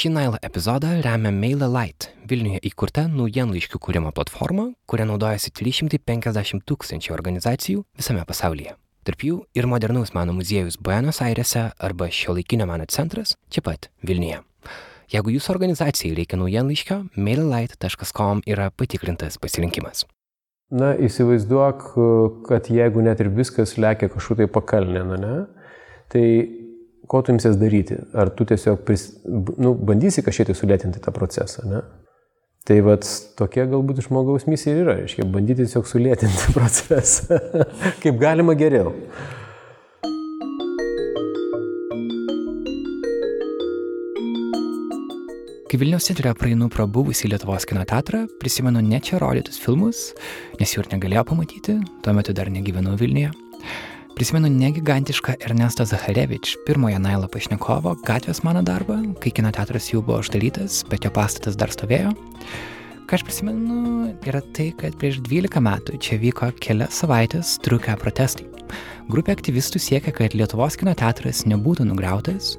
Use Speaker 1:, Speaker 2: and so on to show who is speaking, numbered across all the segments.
Speaker 1: Šį Nailą epizodą remia MailerLite, Vilniuje įkurta naujienlaiškių kūrimo platforma, kuria naudojasi 350 tūkstančių organizacijų visame pasaulyje. Tarp jų ir modernaus meno muziejus Buenos Airese arba šiuolaikinio meno centras čia pat Vilniuje. Jeigu jūsų organizacijai reikia naujienlaiškio, maillight.com yra patikrintas pasirinkimas.
Speaker 2: Na, įsivaizduok, kad jeigu net ir viskas lekia kažkur tai pakalnė, ne, tai ko tu imsies daryti? Ar tu tiesiog pris, nu, bandysi kažkiek tai sulėtinti tą procesą, ne? Tai vat tokia galbūt žmogaus misija ir yra, reiškia, bandyti tiesiog sulėtinti procesą, kaip galima geriau.
Speaker 1: Kai Vilniaus centre praeinu pro buvusį Lietuvos kino teatrą, prisimenu ne čia rodytus filmus, nes jų ir negalėjau pamatyti, tuo metu dar negyvenau Vilniuje. Prisimenu negigantišką Ernesto Zaharevič, pirmojo Nailo pašnekovo, gatvės mano darbą, kai kino teatras jau buvo uždarytas, bet jo pastatas dar stovėjo. Ką aš prisimenu, yra tai, kad prieš 12 metų čia vyko kelias savaitės trukę protestai. Grupė aktyvistų siekia, kad Lietuvos kino teatras nebūtų nugriautas,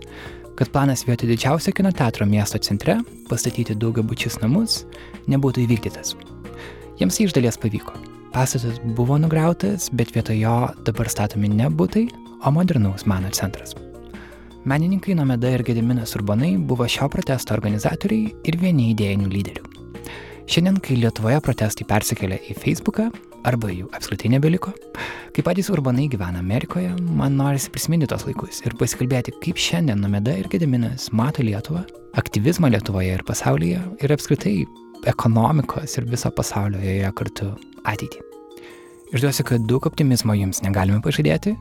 Speaker 1: kad planas vietoj didžiausio kino teatro miesto centre pastatyti daugiabučius namus nebūtų įvykdytas. Jiems tai iš dalies pavyko. Pastatas buvo nugriautas, bet vietoj jo dabar statomi ne būtai, o modernaus meno centras. Menininkai Nomeda ir Gediminas Urbanai buvo šio protesto organizatoriai ir vieni idėjinių lyderių. Šiandien, kai Lietuvoje protestai persikėlė į Facebooką, arba jų apskritai nebeliko, kai patys Urbanai gyvena Amerikoje, man norisi prisiminti tos laikus ir pasikalbėti, kaip šiandien Nomeda ir Gediminas mato Lietuvą, aktyvizmą Lietuvoje ir pasaulyje ir apskritai ekonomikos ir viso pasaulio joje kartu ateitį. Išduosiu, kad daug optimizmo jums negalime pažadėti,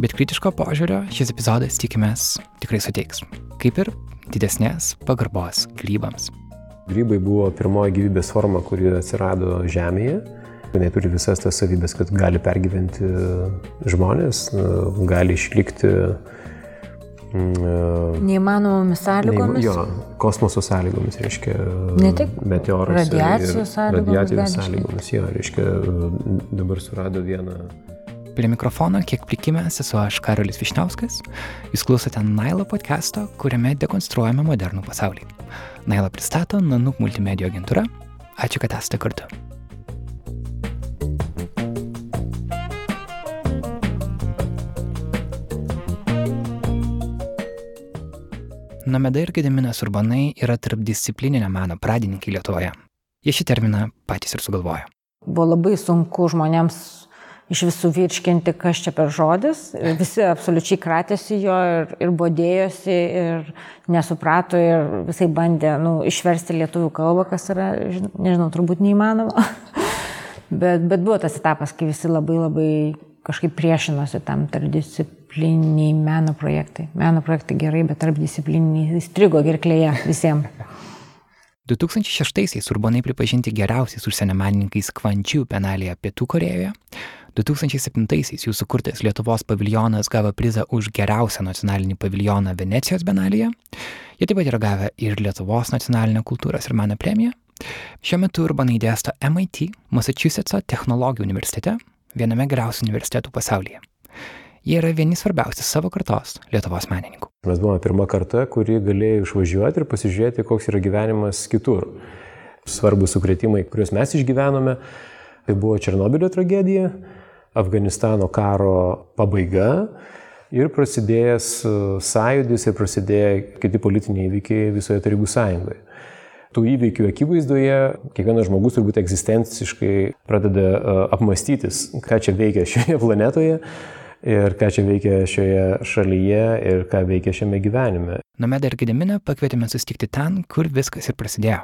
Speaker 1: bet kritiško požiūrio šis epizodas tikimės tikrai suteiks, kaip ir didesnės pagarbos grybams.
Speaker 2: Grybai buvo pirmoji gyvybės forma, kuri atsirado Žemėje. Jie turi visas tas savybės, kad gali pergyventi žmonės, gali išlikti
Speaker 3: Neįmanomomis sąlygomis?
Speaker 2: Jo, kosmoso sąlygomis, reiškia.
Speaker 3: Ne tik
Speaker 2: meteoras.
Speaker 3: Radiacijos sąlygomis.
Speaker 2: Radiacijos sąlygomis, jo, reiškia, dabar surado vieną.
Speaker 1: Prie mikrofono, kiek plikimės, esu aš Karolis Višniauskas. Jūs klausote Nailo podcast'o, kuriame dekonstruojame modernų pasaulį. Nailo pristato Nanuk multimedijų agentūra. Ačiū, kad esate kartu. Nomeda ir Gediminas Urbanai yra tarpdisciplininio meno pradininkai Lietuvoje. Jie šį terminą patys ir sugalvojo.
Speaker 3: Buvo labai sunku žmonėms iš visų virškinti, kas čia per žodis. Visi absoliučiai kratėsi jo ir, ir bodėjosi ir nesuprato ir visai bandė nu, išversti lietuvių kalbą, kas yra, nežinau, turbūt neįmanoma. bet, bet buvo tas etapas, kai visi labai labai kažkaip priešinosi tam tarpdisciplininiai meno projektai. Meno projektai gerai, bet tarpdisciplininiai įstrigo gerklėje visiems.
Speaker 1: 2006-aisiais Urbanai pripažinti geriausiais užsienio menininkais Kvančių penalėje Pietų Korejoje. 2007-aisiais jų sukurtas Lietuvos paviljonas gavo prizą už geriausią nacionalinį paviljoną Venecijos benalėje. Jie taip pat yra gavę ir Lietuvos nacionalinę kultūros ir meno premiją. Šiuo metu Urbanai dėsto MIT, Massachusetts'o technologijų universitete, viename geriausių universitetų pasaulyje. Jie yra vieni svarbiausių savo kartos Lietuvos menininkų.
Speaker 2: Mes buvome pirma karta, kuri galėjo išvažiuoti ir pasižiūrėti, koks yra gyvenimas kitur. Svarbus sukretimai, kuriuos mes išgyvenome, tai buvo Černobilio tragedija, Afganistano karo pabaiga ir prasidėjęs sąjūdis ir prasidėjo kiti politiniai įvykiai visoje Tarybų sąjungoje tų įvykių akivaizdoje kiekvienas žmogus turbūt egzistenciškai pradeda apmastytis, ką čia veikia šioje planetoje ir ką čia veikia šioje šalyje ir ką veikia šiame gyvenime.
Speaker 1: Nomeda ir Gediminą pakvietėme susitikti ten, kur viskas ir prasidėjo.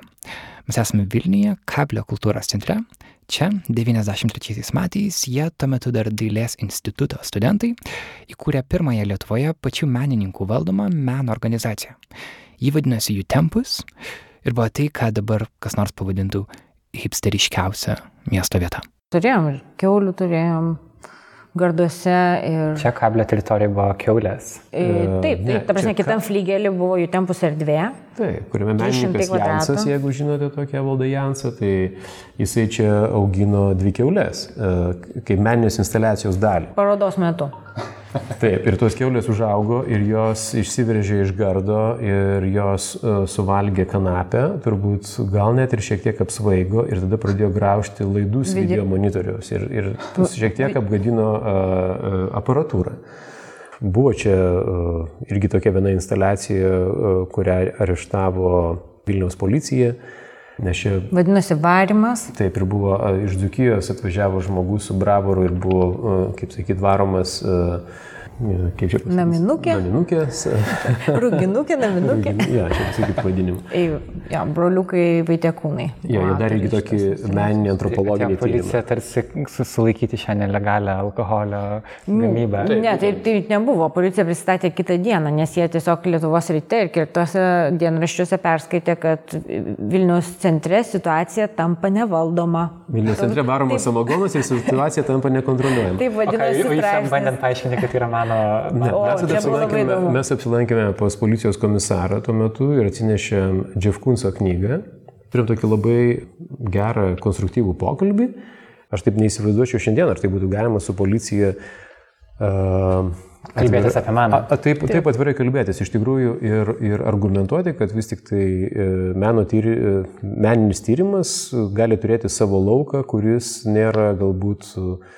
Speaker 1: Mes esame Vilniuje, Kablio kultūros centre. Čia 93 metais jie tuo metu dar Dailės instituto studentai įkūrė pirmąją Lietuvoje pačių menininkų valdomą meno organizaciją. Ji vadinosi jų tempus ir buvo tai, ką dabar kas nors pavadintų hipsteriškiausia miesto vieta.
Speaker 3: Turėjom ir keulių, turėjom garduose ir...
Speaker 1: Čia kablio teritorija buvo keulės.
Speaker 3: E, taip, taip, ta prasme, kitam flygelį buvo jų tempus erdvė.
Speaker 2: Taip, kuriame menininkas Jansas, jeigu žinote tokią valdą Jansą, tai jisai čia augino dvi keulės, kaip meninės instaliacijos dalį.
Speaker 3: Parodos metu.
Speaker 2: Taip, ir tos keulės užaugo ir jos išsiveržė iš gardo ir jos uh, suvalgė kanapę, turbūt gal net ir šiek tiek apsvaigo ir tada pradėjo graužti laidus video, video monitorius ir, ir šiek tiek apgadino uh, aparatūrą. Buvo čia uh, irgi tokia viena instaliacija, kurią areštavo Vilniaus policija. Nes čia...
Speaker 3: Vadinasi, varimas.
Speaker 2: Taip, ir buvo iš Dzukijos atvažiavo žmogus su bravoru ir buvo, kaip sakyt, varomas uh, kaip čia pasakyti?
Speaker 3: Naminukė.
Speaker 2: Naminukės.
Speaker 3: Rūginukė, naminukė.
Speaker 2: Ja, čia pasakyti pavadinimu.
Speaker 3: Ja, broliukai vaitekūnai.
Speaker 2: Ja, jie dar irgi tokį meninį antropologinį
Speaker 1: tyrimą. Policija tarsi susilaikyti šią nelegalią alkoholio gamybę.
Speaker 3: Ne, ne tai, tai nebuvo. Policija pristatė kitą dieną, nes jie tiesiog Lietuvos ryte ir kitose dienraščiuose perskaitė, kad Vilnius centre situacija tampa nevaldoma.
Speaker 2: Vilnius centre varomas samagonas ir situacija tampa nekontroliuojama.
Speaker 3: Taip vadinasi.
Speaker 1: Okay, jūs bandėt paaiškinti, kad yra mano...
Speaker 2: Ne, o, mes, apsilankėme, mes apsilankėme pas policijos komisarą tuo metu ir atsinešėm Jeff Kunso knygą. Turim tokį labai gerą, konstruktyvų pokalbį. Aš taip neįsivaizduočiau šiandien, ar tai būtų galima su policija uh,
Speaker 1: kalbėtis apie maną.
Speaker 2: A, a, taip, taip atvirai kalbėtis iš tikrųjų ir, ir argumentuoti, kad vis tik tai e, meno tyri, e, meninis tyrimas gali turėti savo lauką, kuris nėra galbūt uh,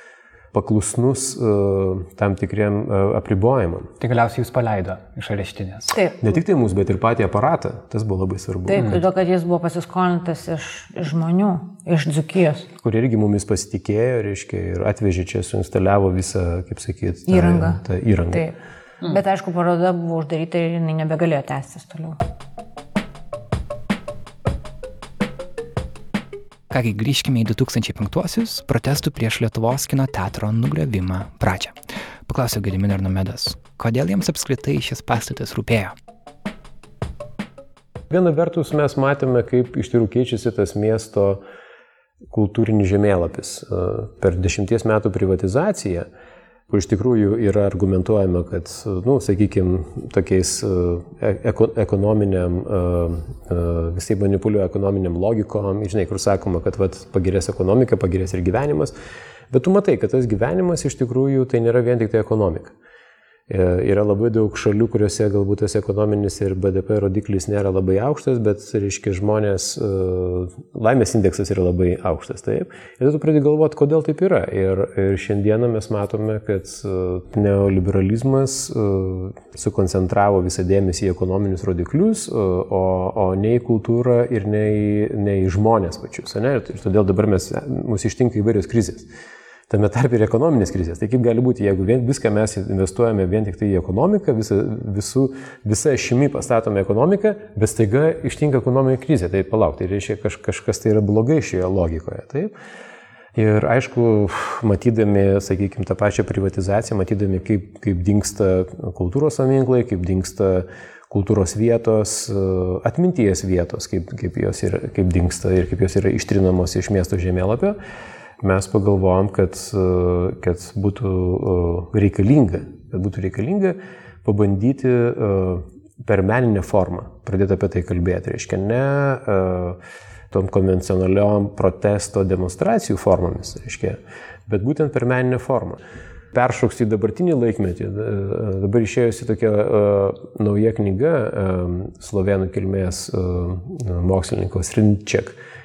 Speaker 2: paklusnus uh, tam tikriem uh, apribojimam.
Speaker 1: Tai galiausiai jūs paleido iš areštinės.
Speaker 3: Taip.
Speaker 2: Ne tik tai mūsų, bet ir patį aparatą. Tas buvo labai svarbu.
Speaker 3: Taip, todėl kad jis buvo pasiskolintas iš, iš žmonių, iš dzukijos.
Speaker 2: Kur irgi mumis pasitikėjo, reiškia, ir atvežė čia, suinstaliavo visą, kaip sakyt,
Speaker 3: tą įrangą.
Speaker 2: Tą įrangą.
Speaker 3: Taip. Mm. Bet aišku, paroda buvo uždaryta ir jinai nebegalėjo tęstis toliau.
Speaker 1: Kągi grįžkime į 2005-osius protestų prieš Lietuvos kino teatro nugriovimą pradžią. Paklausiau Gedimino ir Nomedas, kodėl jiems apskritai šis pastatas rūpėjo.
Speaker 2: Viena vertus mes matėme, kaip iš tikrųjų keičiasi tas miesto kultūrinis žemėlapis. Per dešimties metų privatizaciją kur iš tikrųjų yra argumentuojama, kad, nu, sakykime, tokiais e, eko, ekonominiam, e, e, visai manipuliuoja ekonominiam logikom, žinai, kur sakoma, kad vat, pagerės ekonomika, pagerės ir gyvenimas, bet tu matai, kad tas gyvenimas iš tikrųjų tai nėra vien tik tai ekonomika. E, yra labai daug šalių, kuriuose galbūt tas ekonominis ir BDP rodiklis nėra labai aukštas, bet, reiškia, žmonės, e, laimės indeksas yra labai aukštas, taip. Ir tu pradedi galvoti, kodėl taip yra. Ir, ir šiandieną mes matome, kad e, neoliberalizmas sukoncentravo visą dėmesį į ekonominius rodiklius, o, o ne į kultūrą ir ne į, ne į žmonės pačius. Ne? Ir todėl dabar mes, mus ištinka įvairios krizės tame tarp ir ekonominės krizės. Tai kaip gali būti, jeigu vien, viską mes investuojame vien tik tai į ekonomiką, visa, visų, visa šimi pastatome ekonomiką, bet staiga ištinka ekonominė krizė, tai palauk, tai reiškia kaž, kažkas tai yra blogai šioje logikoje. Taip? Ir aišku, matydami, sakykime, tą pačią privatizaciją, matydami, kaip, kaip dinksta kultūros paminklai, kaip dinksta kultūros vietos, atminties vietos, kaip, kaip jos yra, kaip dinksta ir kaip jos yra ištrinamos iš miesto žemėlapio, mes pagalvojom, kad, e, kad būtų e, reikalinga, kad būtų reikalinga pabandyti e, per meninę formą pradėti apie tai kalbėti. Reiškia, ne tom konvencionaliom protesto demonstracijų formomis, reiškia, bet būtent per meninę formą. Peršoks į dabartinį laikmetį. Dabar išėjusi tokia uh, nauja knyga uh, slovenų kilmės uh, mokslininko Srinčiak. Uh,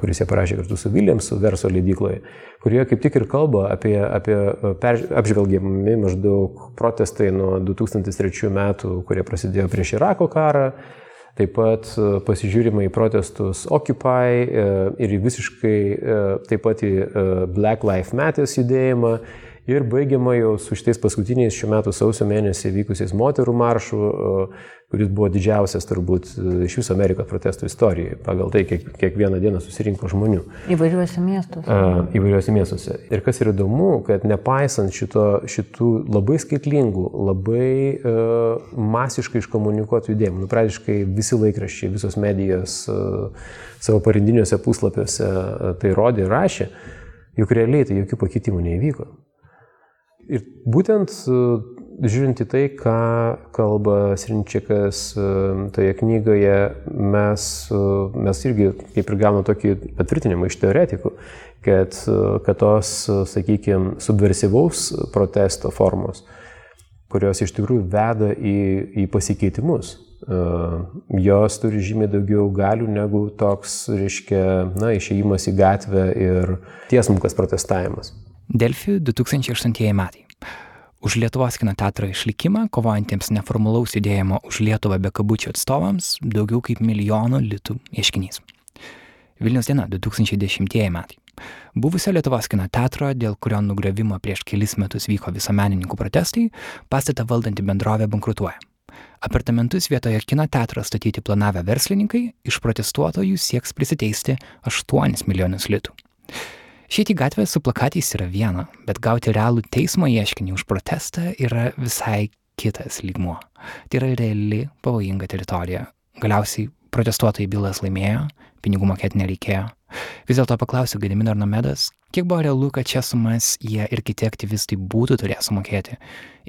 Speaker 2: kuris jie parašė kartu su Williamsu Verso leidykloje, kurioje kaip tik ir kalba apie, apie per, apžvelgiami maždaug protestai nuo 2003 metų, kurie prasidėjo prieš Irako karą, taip pat e, pasižiūrima į protestus Occupy e, ir visiškai taip pat į Black Lives Matter judėjimą ir baigiama jau su šitais paskutiniais šių metų sausio mėnesį vykusiais moterų maršų, kuris buvo didžiausias turbūt e, iš viso Amerikos protestų istorijoje, pagal tai, kiek, kiekvieną dieną susirinko žmonių.
Speaker 3: Įvairiuose miestuose.
Speaker 2: Įvairiuose miestuose. Ir kas yra įdomu, kad nepaisant šito, šitų labai skaitlingų, labai uh, masiškai iškomunikuotų judėjimų, nu, praktiškai visi laikraščiai, visos medijos uh, savo pagrindiniuose puslapiuose uh, tai rodė ir rašė, juk realiai tai jokių pakeitimų neįvyko. Ir būtent žiūrint į tai, ką kalba Srinčiakas e, toje knygoje, mes, e, mes irgi kaip ir gauname tokį patvirtinimą iš teoretikų, kad, e, kad tos, sakykime, subversyvaus protesto formos kurios iš tikrųjų veda į, į pasikeitimus. Jos turi žymiai daugiau galių negu toks, reiškia, na, išėjimas į gatvę ir tiesmukas protestavimas.
Speaker 1: Delfi 2008 metai. Už Lietuvos kino teatro išlikimą, kovojantiems neformalaus judėjimo už Lietuvą be kabučių atstovams, daugiau kaip milijono litų ieškinys. Vilnius diena 2010 metai. Buvusio Lietuvos kino teatro, dėl kurio nugravimo prieš kelis metus vyko visuomenininkų protestai, pastatą valdanti bendrovė bankrutuoja. Apartamentus vietoje kino teatro statyti planavę verslininkai iš protestuotojų sieks prisiteisti 8 milijonus litų. Šįti gatvę su plakatais yra viena, bet gauti realų teismo ieškinį už protestą yra visai kitas lygmuo. Tai yra reali pavojinga teritorija. Galiausiai protestuotojai bylas laimėjo, pinigų mokėti nereikėjo. Vis dėlto paklausiu Gedimino ir Nomedas, kiek buvo realu, kad čia sumas jie ir kiti aktyvistai būtų turėję sumokėti.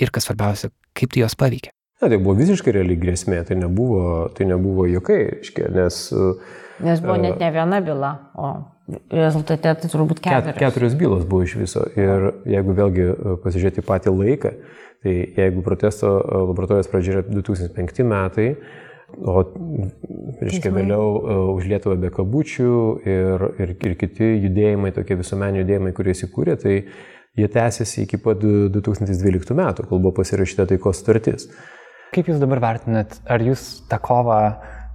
Speaker 1: Ir kas svarbiausia, kaip tai jos paveikė.
Speaker 2: Na, tai buvo visiškai reali grėsmė, tai nebuvo, tai nebuvo jokai, iškia, nes...
Speaker 3: Nes buvo uh, net ne viena byla, o rezultate tai turbūt keturios.
Speaker 2: Keturios bylos buvo iš viso. Ir jeigu vėlgi e, pasižiūrėti patį laiką, tai jeigu protesto e, laboratorijos pradžia yra 2005 metai, o, reiškia, vėliau uh, už Lietuvą be kabučių ir, ir, ir kiti judėjimai, tokie visuomeniai judėjimai, kurie įsikūrė, tai jie tęsiasi iki pat 2012 metų, kol buvo pasirašyta taikos sutartis.
Speaker 1: Kaip Jūs dabar vertinat, ar Jūs tą kovą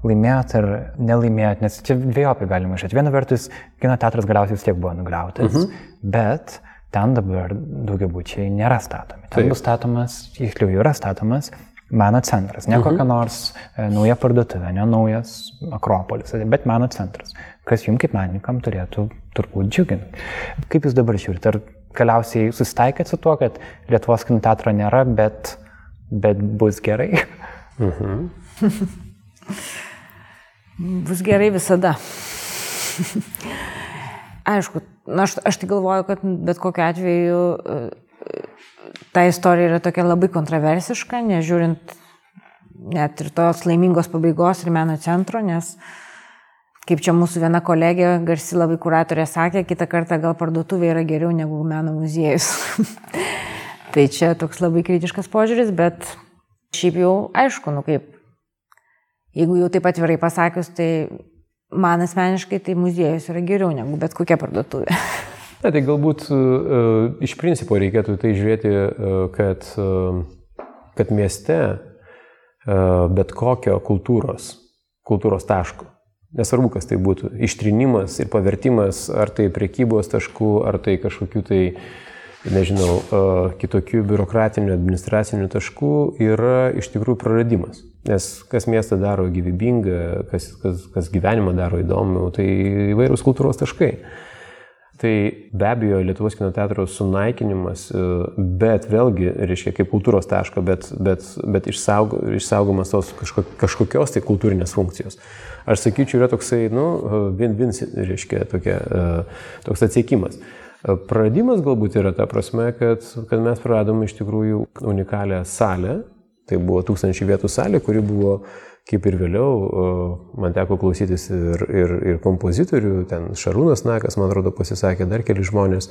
Speaker 1: laimėjot ar nelaimėjot, nes čia dviejopai galima žiūrėti. Viena vertus, kino teatras galiausiai vis tiek buvo nugriautas, uh mhm. -huh. bet ten dabar daugiabučiai nėra statomi. Ten Taip. bus statomas, tiksliau jau yra statomas meno centras, ne uh -huh. kokia mhm. nors e, nauja parduotuvė, ne naujas Akropolis, bet meno centras, kas jums kaip menininkam turėtų turbūt džiuginti. Kaip jūs dabar žiūrite, ar galiausiai susitaikėt su tuo, kad Lietuvos kino teatro nėra, bet, bet bus gerai? Uh mhm. -huh.
Speaker 3: Bus gerai visada. Aišku, aš, aš tai galvoju, kad bet kokiu atveju e, ta istorija yra tokia labai kontroversiška, nežiūrint net ir tos laimingos pabaigos ir meno centro, nes kaip čia mūsų viena kolegė, garsi labai kuratorė sakė, kitą kartą gal parduotuvė yra geriau negu meno muziejus. tai čia toks labai kritiškas požiūris, bet šiaip jau aišku, nu kaip jeigu jau taip atvirai pasakius, tai man asmeniškai tai muziejus yra geriau negu bet kokia parduotuvė.
Speaker 2: Na, tai galbūt uh, iš principo reikėtų tai žiūrėti, uh, kad, uh, kad mieste uh, bet kokio kultūros, kultūros taško, nesvarbu, kas tai būtų, ištrinimas ir pavertimas, ar tai priekybos taškų, ar tai kažkokių tai uh, nežinau, kitokių biurokratinių, administracinių taškų yra iš tikrųjų praradimas. Nes kas miestą daro gyvybingą, kas, kas, kas gyvenimą daro įdomu, tai įvairūs kultūros taškai. Tai be abejo Lietuvos kino teatro sunaikinimas, bet vėlgi, reiškia, kaip kultūros taško, bet, bet, bet išsaug, išsaugomas tos kažko, kažkokios tai kultūrinės funkcijos. Aš sakyčiau, yra toksai, nu, vin-vin, reiškia, tokia, toks atsiekimas. Praradimas galbūt yra ta prasme, kad, kad mes praradom iš tikrųjų unikalią salę. Tai buvo tūkstančių vietų salė, kuri buvo, kaip ir vėliau, man teko klausytis ir, ir, ir kompozitorių, ten Šarūnas Nakas, man atrodo, pasisakė dar keli žmonės,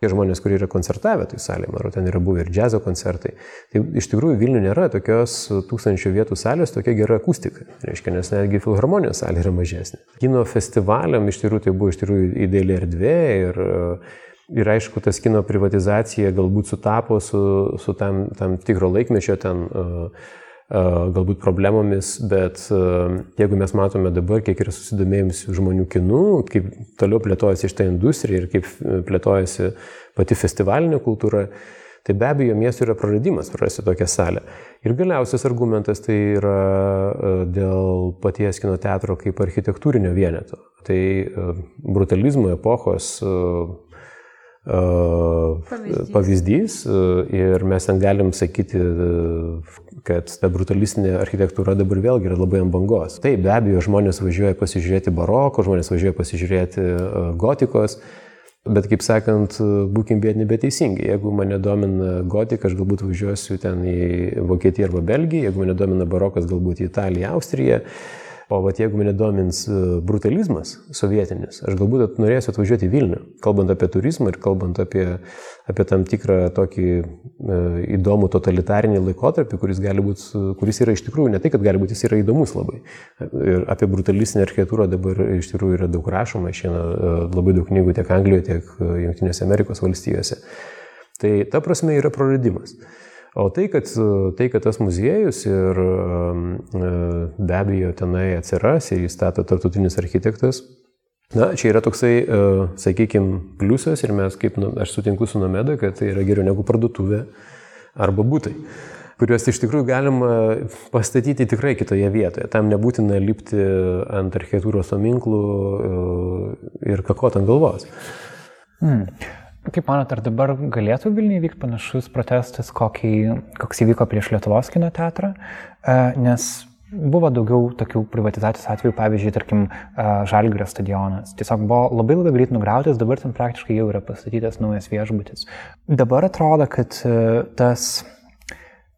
Speaker 2: tie žmonės, kurie yra koncertavę tai salė, man atrodo, ten yra buvę ir džiazo koncertai. Tai iš tikrųjų Vilnių nėra tokios tūkstančių vietų salės, tokia gera akustika, reiškia, nes netgi filharmonijos salė yra mažesnė. Kino festivaliam iš tikrųjų tai buvo iš tikrųjų ideali erdvė ir Ir aišku, tas kino privatizacija galbūt sutapo su, su tam, tam tikro laikmečio ten galbūt problemomis, bet jeigu mes matome dabar, kiek yra susidomėjusių žmonių kinų, kaip toliau plėtojasi šitą industriją ir kaip plėtojasi pati festivalinė kultūra, tai be abejo miestų yra praradimas prarasti tokią salę. Ir galiausias argumentas tai yra dėl paties kino teatro kaip architektūrinio vieneto. Tai brutalizmo epochos pavyzdys. pavyzdys ir mes ten galim sakyti, kad ta brutalistinė architektūra dabar vėlgi yra labai ant bangos. Taip, be abejo, žmonės važiuoja pasižiūrėti baroko, žmonės važiuoja pasižiūrėti gotikos, bet kaip sakant, būkim bėdini, bet teisingi. Jeigu mane domina gotika, aš galbūt važiuosiu ten į Vokietiją arba Belgiją, jeigu mane domina barokas, galbūt į Italiją, Austriją. O vat jeigu mane domins e, brutalizmas sovietinis, aš galbūt norėsiu atvažiuoti į Vilnių, kalbant apie turizmą ir kalbant apie, apie tam tikrą tokį e, įdomų totalitarinį laikotarpį, kuris, būt, kuris yra iš tikrųjų, ne tai, kad gali būti, jis yra įdomus labai. Ir apie brutalistinę architektūrą dabar iš tikrųjų yra daug rašoma, šiandien e, labai daug knygų tiek Anglijoje, tiek Junktinėse Amerikos valstijose. Tai ta prasme yra praradimas. O tai, kad, tai, kad tas muziejus ir e, be abejo tenai atsiras ir įstato tartutinis architektas, na, čia yra toksai, e, sakykime, pliusas ir mes, kaip nu, aš sutinku su Nomeda, kad tai yra geriau negu parduotuvė arba būtai kuriuos iš tikrųjų galima pastatyti tikrai kitoje vietoje. Tam nebūtina lipti ant architektūros paminklų e, ir kakot ant galvos.
Speaker 4: Hmm. Kaip manote, ar dabar galėtų Vilniuje vykti panašus protestas, kokį, koks įvyko prieš Lietuvos kino teatrą? E, nes buvo daugiau tokių privatizacijos atvejų, pavyzdžiui, tarkim, e, Žalgirio stadionas. Tiesiog buvo labai labai greit nugriautas, dabar ten praktiškai jau yra pastatytas naujas viešbutis. Dabar atrodo, kad e, tas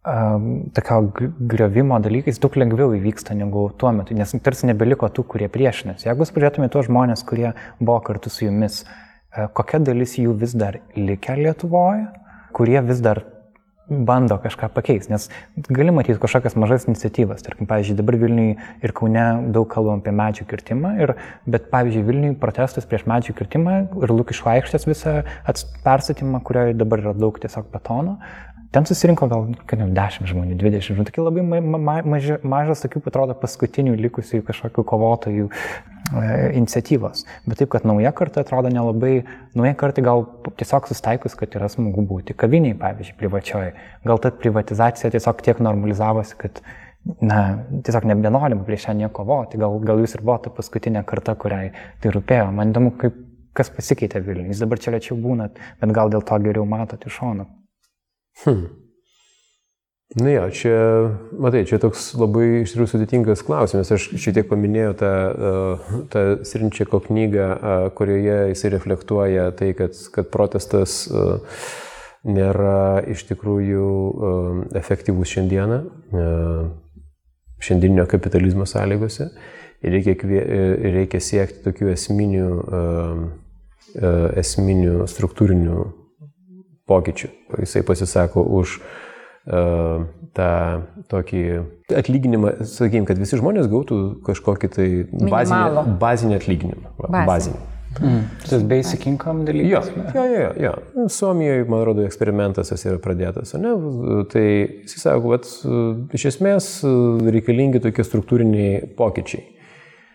Speaker 4: tokio griovimo dalykais daug lengviau įvyksta negu tuo metu, nes tarsi nebeliko tų, kurie priešinasi. Jeigu pažiūrėtume tuos žmonės, kurie buvo kartu su jumis, uh, kokia dalis jų vis dar likę Lietuvoje, kurie vis dar bando kažką pakeisti, nes gali matyti kažkokias mažas iniciatyvas. Tarkim, pavyzdžiui, dabar Vilniui ir Kaune daug kalbam apie medžių kirtimą, ir, bet, pavyzdžiui, Vilniui protestas prieš medžių kirtimą ir Lukiško aikštės visą perstatymą, kurioje dabar yra daug tiesiog betono, Ten susirinko gal, kad jau 10 žmonių, 20 žmonių, tokie labai ma ma maži, mažas, tokių, atrodo, paskutinių likusių kažkokių kovotojų e, iniciatyvos. Bet taip, kad nauja karta atrodo nelabai, nauja karta gal tiesiog sustaikus, kad yra smagu būti kaviniai, pavyzdžiui, privačioje. Gal ta privatizacija tiesiog tiek normalizavosi, kad na, tiesiog nebenorima prieš ją nieko kovoti. Gal, gal jūs ir buvote paskutinė karta, kuriai tai rūpėjo. Man įdomu, kaip, kas pasikeitė Vilnius. Jūs dabar čia lėčiau būnat, bet gal dėl to geriau matote iš šono.
Speaker 2: Hmm. Na jo, čia, matai, čia toks labai iš tikrųjų sudėtingas klausimas. Aš šitiek paminėjau tą, e, tą Srinčiako knygą, e, kurioje jisai reflektuoja tai, kad, kad protestas e, nėra iš tikrųjų efektyvus šiandieną, šiandieninio kapitalizmo sąlygose. Ir reikia, reikia siekti tokių esminių, esminių struktūrinių pokyčių. Jisai pasisako už tą tokį atlyginimą, sakykime, kad visi žmonės gautų kažkokį tai bazinį, bazinį atlyginimą.
Speaker 3: Bazinį. bazinį.
Speaker 4: Mm. Tas basic income dalykas.
Speaker 2: Jo, jo, jo, jo. Suomijoje, man atrodo, eksperimentas tas yra pradėtas, ne? Tai jis sako, kad iš esmės reikalingi tokie struktūriniai pokyčiai.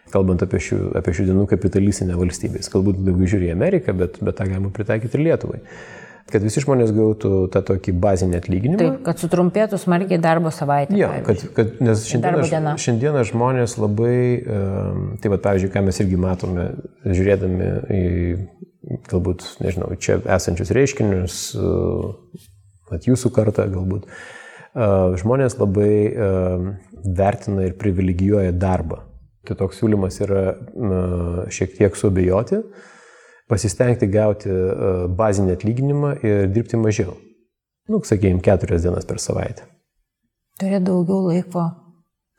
Speaker 2: Kalbant apie šių, apie šių dienų kapitalistinę valstybę. Jis galbūt daugiau žiūri į Ameriką, bet, bet tą galima pritaikyti ir Lietuvai. Uh, kad visi žmonės gautų tą tokį bazinį atlyginimą.
Speaker 3: Taip, kad sutrumpėtų smarkiai darbo savaitė.
Speaker 2: Jo, kad, kad, nes šiandieną, šiandieną žmonės labai, tai va, pavyzdžiui, ką mes irgi matome, žiūrėdami į, galbūt, nežinau, čia esančius reiškinius, at jūsų kartą galbūt, žmonės labai vertina ir privilegijuoja darbą. Tai toks siūlymas yra šiek tiek suabejoti pasistengti gauti e, bazinį atlyginimą ir dirbti mažiau. Nu, sakėjim, keturias dienas per savaitę.
Speaker 3: Turėti daugiau laiko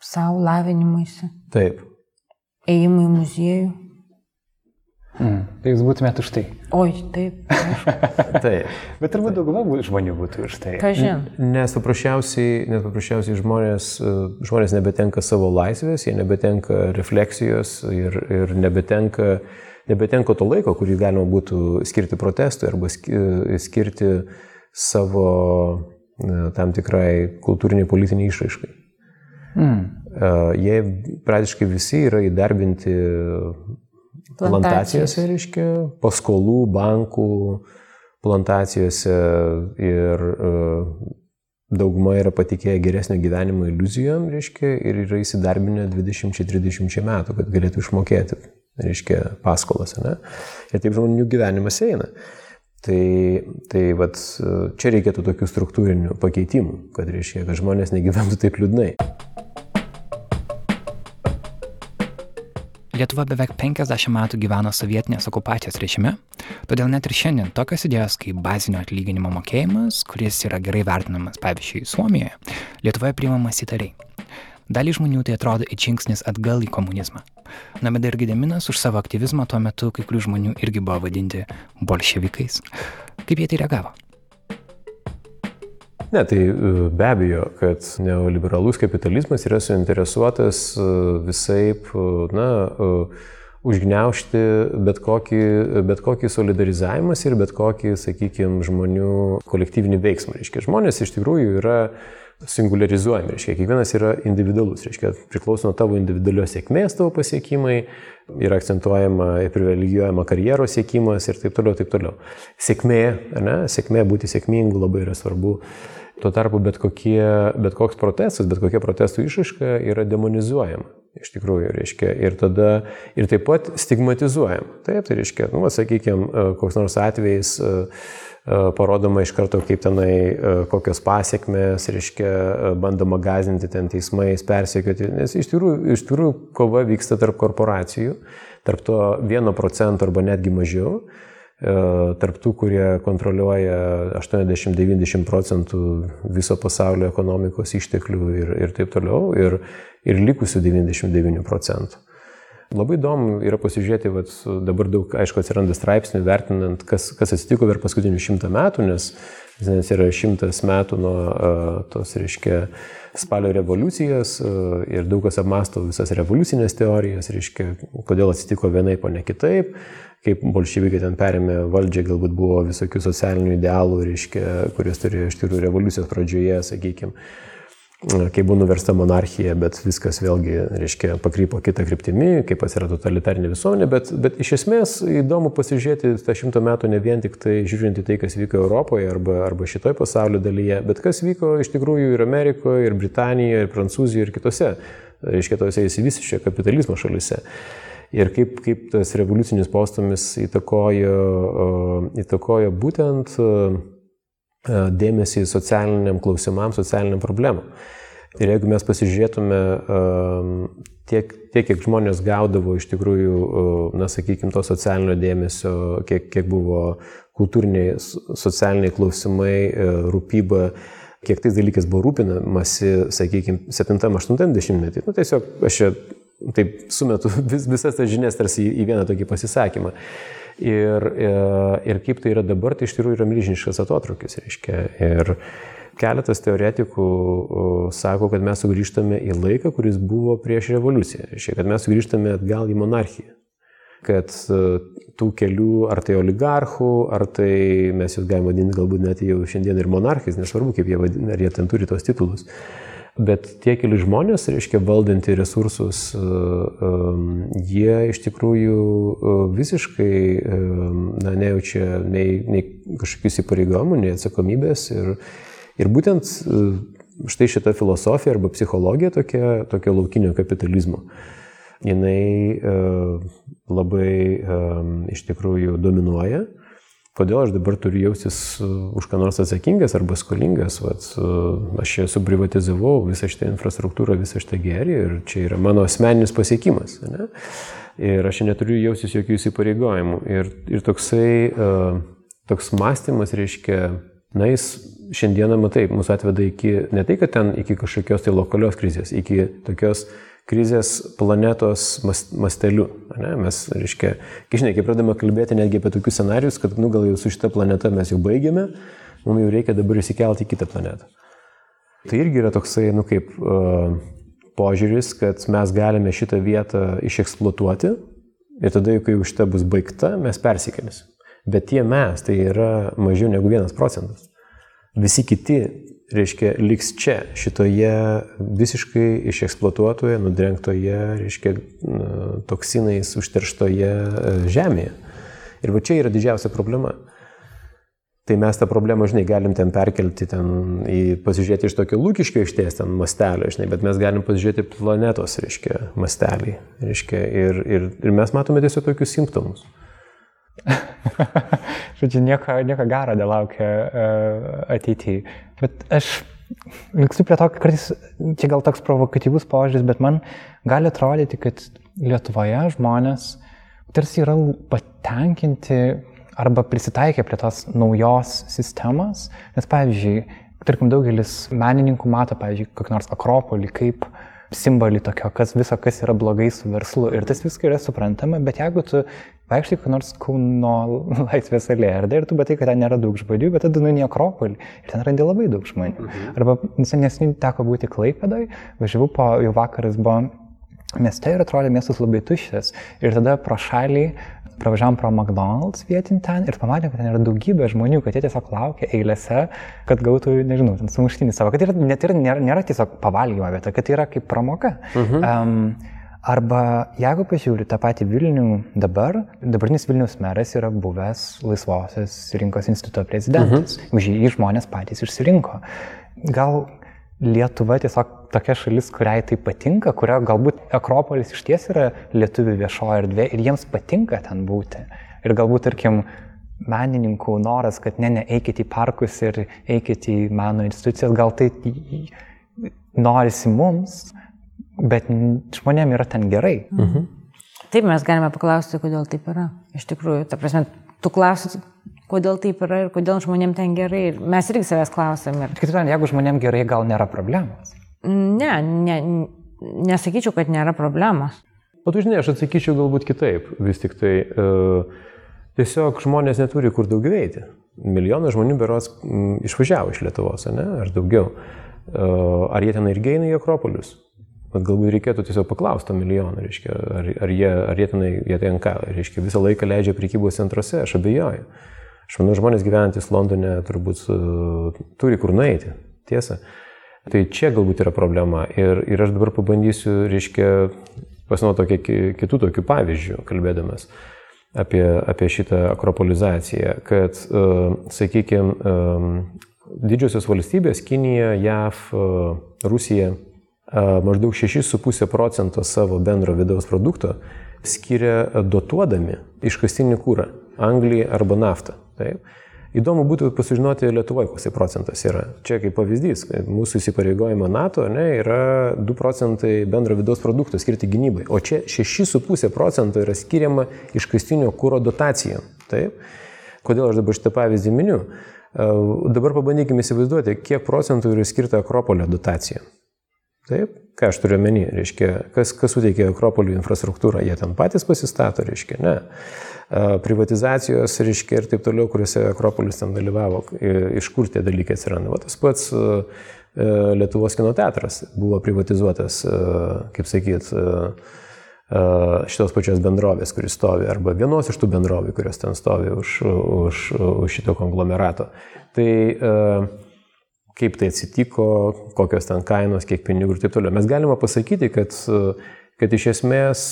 Speaker 3: savo lavinimuisi.
Speaker 2: Taip.
Speaker 3: Ėjimui į muziejų.
Speaker 4: Mm. Tai jūs būtumėte už tai.
Speaker 3: Oi, taip.
Speaker 2: taip.
Speaker 4: Bet turbūt dauguma žmonių būtų už tai.
Speaker 3: Kažin.
Speaker 2: Nes paprasčiausiai, nes paprasčiausiai žmonės, e, žmonės nebetenka savo laisvės, jie nebetenka refleksijos ir, ir nebetenka uh, nebetenka to laiko, kurį galima būtų skirti protestui arba skirti savo tam tikrai kultūriniai politiniai išraiškai. Mm. Jie praktiškai visi yra įdarbinti plantacijose, reiškia, paskolų, bankų plantacijose ir dauguma yra patikėję geresnio gyvenimo iliuzijom, reiškia, ir yra įsidarbinę 20-30 metų, kad galėtų išmokėti reiškia, paskolas, ne? Ir taip žmonių gyvenimas eina. Tai, tai vat, čia reikėtų tokių struktūrinių pakeitimų, kad reiškia, kad žmonės negyventų taip liūdnai.
Speaker 4: Lietuva beveik 50 metų gyveno sovietinės okupacijos režime, todėl net ir šiandien tokios idėjos kaip bazinio atlyginimo mokėjimas, kuris yra gerai vertinamas, pavyzdžiui, Suomijoje, Lietuvoje priimamas įtariai.
Speaker 1: Dalį žmonių tai atrodo it žingsnis atgal į komunizmą. Nameda ir Gedeminas už savo aktyvizmą tuo metu kai kurių žmonių irgi buvo vadinti bolševikais. Kaip jie tai reagavo?
Speaker 2: Ne, tai e, be abejo, kad neoliberalus kapitalizmas yra suinteresuotas e, visai, e, na, užgneušti bet kokį, bet kokį solidarizavimas ir bet kokį, sakykime, žmonių kolektyvinį veiksmą. Reiškia, žmonės iš tikrųjų yra singularizuojami, reiškia, kiekvienas yra individualus, reiškia, priklauso nuo tavo individualios sėkmės tavo pasiekimai, yra akcentuojama ir privilegijuojama karjeros siekimas ir taip toliau, taip toliau. Sėkmė, ne, sėkmė būti sėkmingu labai yra svarbu. Tuo tarpu bet, kokie, bet koks protestas, bet kokia protestų išaiška yra demonizuojama. Iš tikrųjų, reiškia, ir tada, ir taip pat stigmatizuojama. Taip, tai reiškia, nu, sakykime, koks nors atvejis, uh, parodoma iš karto, kaip tenai, e, kokios pasiekmes, reiškia, e, bandoma gazinti ten teismais, persiekioti, nes iš tikrųjų, iš tikrųjų kova vyksta tarp korporacijų, tarp to 1 procento arba netgi mažiau, tarp tų, kurie kontroliuoja 80-90 procentų viso pasaulio ekonomikos išteklių ir, ir taip toliau, ir, ir likusių 99 procentų. Labai įdomu yra pasižiūrėti, vat, dabar daug, aišku, atsiranda straipsnių vertinant, kas, kas atsitiko per paskutinius šimtą metų, nes, nes yra šimtas metų nuo uh, tos, reiškia, spalio revoliucijas uh, ir daug kas apmasto visas revoliucinės teorijas, reiškia, kodėl atsitiko vienaip, o ne kitaip, kaip bolševikai ten perėmė valdžią, galbūt buvo visokių socialinių idealų, reiškia, kurias turėjo iš tikrųjų revoliucijos pradžioje, sakykime kai buvo nuversta monarchija, bet viskas vėlgi, reiškia, pakrypo kitą kryptimį, kaip atsirado totalitarinė visuomenė, bet, bet iš esmės įdomu pasižiūrėti tą šimtą metų ne vien tik tai žiūrint į tai, kas vyko Europoje arba, arba šitoj pasaulio dalyje, bet kas vyko iš tikrųjų ir Amerikoje, ir Britanijoje, ir Prancūzijoje, ir kitose, reiškia, tose įsivysiščio kapitalizmo šalise. Ir kaip, kaip tas revoliucinis postumis įtakojo, įtakojo būtent dėmesį socialiniam klausimam, socialiniam problemam. Ir jeigu mes pasižiūrėtume e, tiek, tiek, kiek žmonės gaudavo iš tikrųjų, e, na, sakykime, to socialinio dėmesio, kiek, kiek buvo kultūriniai, socialiniai klausimai, rūpyba, kiek tais dalykais buvo rūpinamasi, sakykime, 7-80 metį. Nu, tiesiog aš čia taip sumetu vis, visas tas žinias tarsi į vieną tokį pasisakymą. Ir, e, ir kaip tai yra dabar, tai iš tikrųjų yra milžiniškas atotrukis. Reiškia. Ir keletas teoretikų sako, kad mes sugrįžtame į laiką, kuris buvo prieš revoliuciją. Reiškia, kad mes sugrįžtame atgal į monarchiją. Kad e, tų kelių, ar tai oligarchų, ar tai mes juos galime vadinti galbūt net jau šiandien ir monarchais, nesvarbu, kaip jie vadina, ar jie ten turi tos titulus. Bet tie keli žmonės, reiškia, valdanti resursus, e, e, jie iš tikrųjų e, visiškai na, nejaučia nei, nei kažkokių įsipareigojimų, nei atsakomybės. Ir, ir būtent štai šita filosofija arba psichologija tokia, tokia laukinio kapitalizmo, jinai labai iš tikrųjų dominuoja kodėl aš dabar turiu jaustis uh, už ką nors atsakingas arba skolingas. Vat, uh, aš čia suprivatizavau visą šitą infrastruktūrą, visą šitą gerį ir čia yra mano asmeninis pasiekimas. Ne? Ir aš neturiu jaustis jokių įsipareigojimų. Ir, ir toksai, uh, toks mąstymas reiškia, na jis šiandieną, matai, mūsų atveda iki, ne tai, kad ten iki kažkokios tai lokalios krizės, iki tokios krizės planetos masteliu. Ne? Mes, reiškia, kai žinai, kai pradame kalbėti netgi apie tokius scenarius, kad, nu, gal jau su šita planeta mes jau baigėme, mums jau reikia dabar įsikelti į kitą planetą. Tai irgi yra toksai, nu, kaip uh, požiūris, kad mes galime šitą vietą išeksploatuoti ir tada, kai jau šita bus baigta, mes persikėlėsim. Bet tie mes, tai yra mažiau negu vienas procentas. Visi kiti reiškia, liks čia, šitoje visiškai išeksploatuotoje, nudrengtoje, reiškia, toksinais užterštoje e, žemėje. Ir va čia yra didžiausia problema. Tai mes tą problemą, žinai, galim ten perkelti, ten į, pasižiūrėti iš tokio lūkiškio išties ten mastelio, žinai, bet mes galim pasižiūrėti planetos, reiškia, mastelį. Reiškia, ir, ir, ir mes matome tiesiog tokius simptomus.
Speaker 1: Žodžiu, nieko, nieko gero nelaukia uh, ateityje. Bet aš liksiu prie to, kad kartais čia gal toks provokatyvus požiūris, bet man gali atrodyti, kad Lietuvoje žmonės tarsi yra patenkinti arba prisitaikę prie tos naujos sistemos, nes pavyzdžiui, tarkim, daugelis menininkų mato, pavyzdžiui, kokį nors Akropolį kaip
Speaker 4: simbolį tokio, kas viso, kas yra blogai su verslu. Ir tas viskas yra suprantama, bet jeigu tu vaikštai kur nors Kauno laisvės alėje ir tu matai, kad ten nėra daug žmonių, bet tada nueini Akropolį ir ten randi labai daug žmonių. Mhm. Arba neseniai teko būti Klaipėdai, važiavau po, jau vakaras buvo mieste ir atrodė miestas labai tuščias. Ir tada pro šalį pravažiavom pro McDonald's vietin ten ir pamatėm, kad ten yra daugybė žmonių, kad jie tiesiog laukia eilėse, kad gautų, nežinau, ten sumuštinį savo, kad yra, net ir nėra, nėra tiesiog pavalgymo vieta, kad yra kaip pramoka. Uh -huh. um, Arba jeigu pažiūri tą patį Vilnių dabar, dabartinis Vilnius meras yra buvęs Laisvosios rinkos instituto prezidentas. -huh. Už jį žmonės patys išsirinko. Gal Lietuva tiesiog tokia šalis, kuriai tai patinka, kurio galbūt Akropolis iš ties yra lietuvių viešoji erdvė ir jiems patinka ten būti. Ir galbūt, tarkim, menininkų noras, kad ne, ne, eikit į parkus ir eikit į meno institucijas, gal tai norisi mums, bet žmonėm yra ten gerai. Mhm.
Speaker 3: Taip, mes galime paklausti, kodėl taip yra. Iš tikrųjų, ta prasme, tu klausi, kodėl taip yra ir kodėl žmonėm ten gerai. Ir mes irgi savęs klausėm. Ir...
Speaker 4: Kitaip tariant, jeigu žmonėm gerai, gal nėra problemos?
Speaker 3: Ne, ne, nesakyčiau, kad nėra problemos.
Speaker 2: O tu žinai, aš atsakyčiau galbūt kitaip. Vis tik tai uh, tiesiog žmonės neturi kur daugiau eiti. Milijonas žmonių beros m, išvažiavo iš Lietuvos, ne? Ar daugiau. Uh, ar jie ten irgi eina į Akropolius? Bet galbūt reikėtų tiesiog paklausti milijoną, reiškia, ar, ar, jie, ar jie tenai, jie ten ką, reiškia, visą laiką leidžia prekybos centruose, aš abejoju. Aš manau, žmonės gyvenantis Londone turbūt uh, turi kur nueiti, tiesa. Tai čia galbūt yra problema. Ir, ir aš dabar pabandysiu, reiškia, pasinaudoti kitų tokių pavyzdžių, kalbėdamas apie, apie šitą akropolizaciją, kad, uh, sakykime, um, didžiosios valstybės - Kinija, JAV, uh, Rusija maždaug 6,5 procento savo bendro vidaus produkto skiria dotuodami iškastinį kūrą - anglį arba naftą. Taip. Įdomu būtų pasižinoti Lietuvoje, koks tai procentas yra. Čia kaip pavyzdys, mūsų įsipareigojimo NATO ne, yra 2 procentai bendro vidaus produkto skirti gynybai, o čia 6,5 procento yra skiriama iškastinio kūro dotacijom. Taip. Kodėl aš dabar šitą pavyzdį miniu? Dabar pabandykime įsivaizduoti, kiek procentų yra skirta Akropolio dotacija. Taip, ką aš turiu omeny, reiškia, kas, kas suteikia Akropolio infrastruktūrą, jie ten patys pasistato, reiškia, ne privatizacijos, reiškia, ir taip toliau, kuriuose Akropolis ten dalyvavo, iš kur tie dalykai atsiranda. Va tas pats Lietuvos kino teatras buvo privatizuotas, kaip sakyt, šitos pačios bendrovės, kuris stovi, arba vienos iš tų bendrovių, kurios ten stovi už, už, už šito konglomerato. Tai kaip tai atsitiko, kokios ten kainos, kiek pinigų ir taip toliau. Mes galime pasakyti, kad kad iš esmės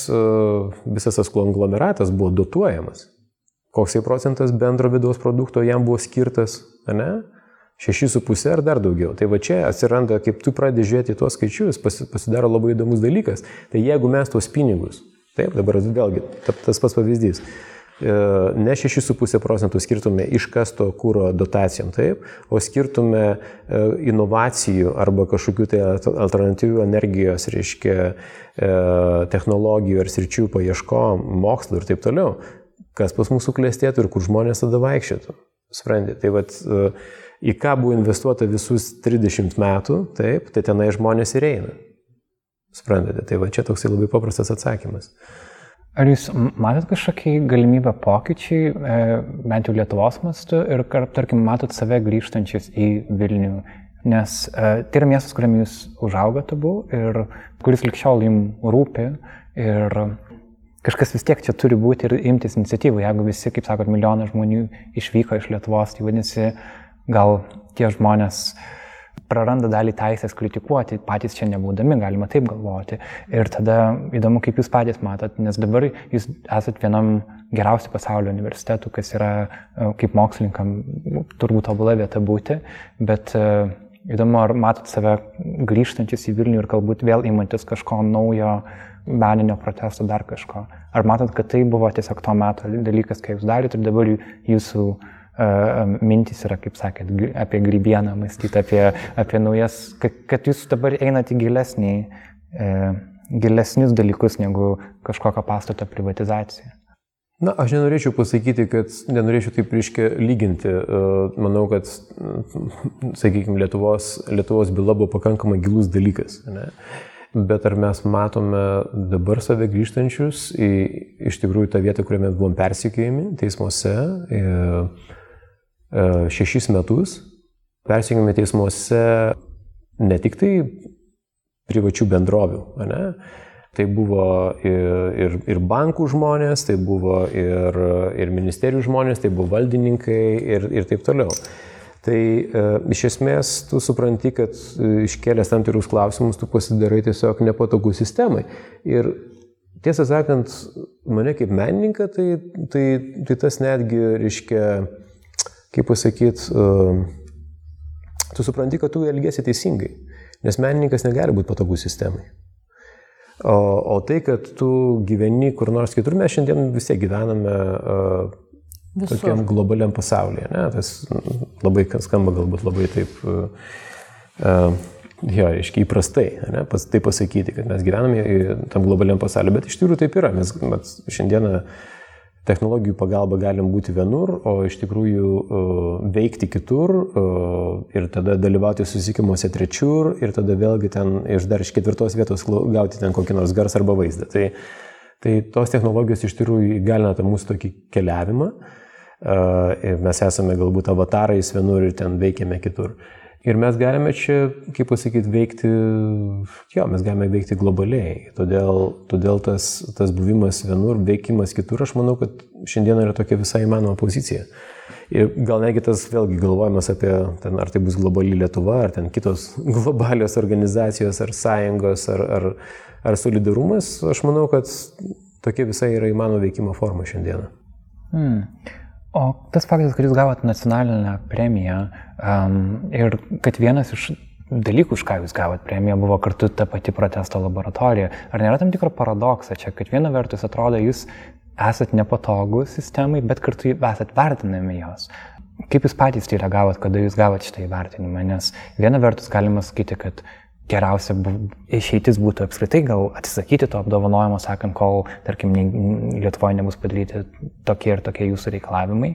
Speaker 2: visas tas konglomeratas buvo dotuojamas. Koksai procentas bendro vidaus produkto jam buvo skirtas, ne? 6,5 ar dar daugiau. Tai va čia atsiranda, kaip tu pradedi žiūrėti tuos skaičius, pasidaro labai įdomus dalykas. Tai jeigu mes tuos pinigus, taip, dabar vėlgi tas pats pavyzdys, ne 6,5 procentų skirtume iškasto kūro dotacijom, taip, o skirtume e, inovacijų arba kažkokių tai alternatyvių energijos, reiškia, e, technologijų ar sričių paieškom, mokslo ir taip toliau, kas pas mūsų klėstėtų ir kur žmonės tada vaikščiotų. Sprendė. Tai vad, į ką buvo investuota visus 30 metų, taip, tai tenai žmonės ir eina. Suprantate, tai va čia toksai labai paprastas atsakymas.
Speaker 4: Ar jūs matot kažkokį galimybę pokyčiai, e, bent jau Lietuvos mastu, ir, tarkim, matot save grįžtančius į Vilnių? Nes e, tai yra miestas, kuriame jūs užaugote buvo ir kuris likščiol jums rūpi ir kažkas vis tiek čia turi būti ir imtis iniciatyvų. Jeigu visi, kaip sakot, milijonas žmonių išvyko iš Lietuvos, tai vadinasi, gal tie žmonės uh, praranda dalį teisės kritikuoti, patys čia nebūdami, galima taip galvoti. Ir tada įdomu, kaip jūs patys matot, nes dabar jūs esat vienam geriausių pasaulio universitetų, kas yra e, kaip mokslininkam turbūt tobula vieta būti, bet e, įdomu, ar matot save grįžtančius į Vilnių ir galbūt vėl įmantis kažko naujo meninio protesto, dar kažko. Ar matot, kad tai buvo tiesiog to meto dalykas, kai jūs darėte ir dabar jūsų uh, mintys yra, kaip sakėt, apie grybieną mąstyti, apie, apie naujas, kad, kad jūs dabar einate gilesnį, e, gilesnius dalykus negu kažkokio pastato privatizacija.
Speaker 2: Na, aš nenorėčiau pasakyti, kad nenorėčiau taip reiškia lyginti. Manau, kad, sakykime, Lietuvos, Lietuvos byla buvo pakankamai gilus dalykas. Ne? bet ar mes matome dabar save grįžtančius į iš tikrųjų tą vietą, kurioje mes buvom persikėjami teismuose e, e, šešis metus, persikėjami teismuose ne tik tai privačių bendrovių, ne? Tai buvo ir, ir, ir bankų žmonės, tai buvo ir, ir ministerijų žmonės, tai buvo valdininkai ir, ir taip toliau. Tai e, iš esmės tu supranti, kad e, iškėlęs tam tikrus klausimus, tu pasidarai tiesiog nepatogų sistemai. Ir tiesą sakant, mane kaip menininką, tai, tai, tai tas netgi, reiškia, kaip pasakyti, e, tu supranti, kad tu elgesi teisingai. Nes menininkas negali būti patogų sistemai. O, o tai, kad tu gyveni kur nors kitur, mes šiandien vis tiek gyvename uh, Visur. tokiam globaliam pasaulyje. Ne? Tas labai skamba galbūt labai taip, uh, jo, aiškiai įprastai, ne? Pas, tai pasakyti, kad mes gyvename tam globaliam pasaulyje, bet iš tikrųjų taip yra. Mes, mes šiandieną technologijų pagalba galim būti vienur, o iš tikrųjų uh, veikti kitur uh, ir tada dalyvauti susitikimuose trečiur ir tada vėlgi ten iš dar iš ketvirtos vietos gauti ten kokį nors garsą arba vaizdą. Tai, tai tos technologijos iš tikrųjų įgalina tą mūsų tokį keliavimą. Uh, mes esame galbūt avatarais vienur ir ten veikiame kitur. Ir mes galime čia, kaip pasakyti, veikti, jo, mes galime veikti globaliai. Todėl, todėl tas, tas buvimas vienur, veikimas kitur, aš manau, kad šiandien yra tokia visai įmanoma pozicija. Ir gal negi tas vėlgi galvojimas apie, ten, ar tai bus globali Lietuva, ar ten kitos globalios organizacijos, ar sąjungos, ar, ar, ar solidarumas, aš manau, kad tokia visai yra įmanoma veikimo forma šiandieną.
Speaker 4: Hmm. O tas faktas, kad jūs gavot nacionalinę premiją um, ir kad vienas iš dalykų, už ką jūs gavot premiją, buvo kartu ta pati protesto laboratorija. Ar nėra tam tikro paradokso čia, kad viena vertus atrodo, jūs esat nepatogus sistemai, bet kartu esat vertinami jos. Kaip jūs patys tai reagavot, kada jūs gavot šitą įvertinimą? Nes viena vertus galima sakyti, kad geriausia išeitis būtų apskritai gal atsisakyti to apdovanojimo, sakant, kol, tarkim, Lietuvoje nebus padaryti tokie ir tokie jūsų reikalavimai.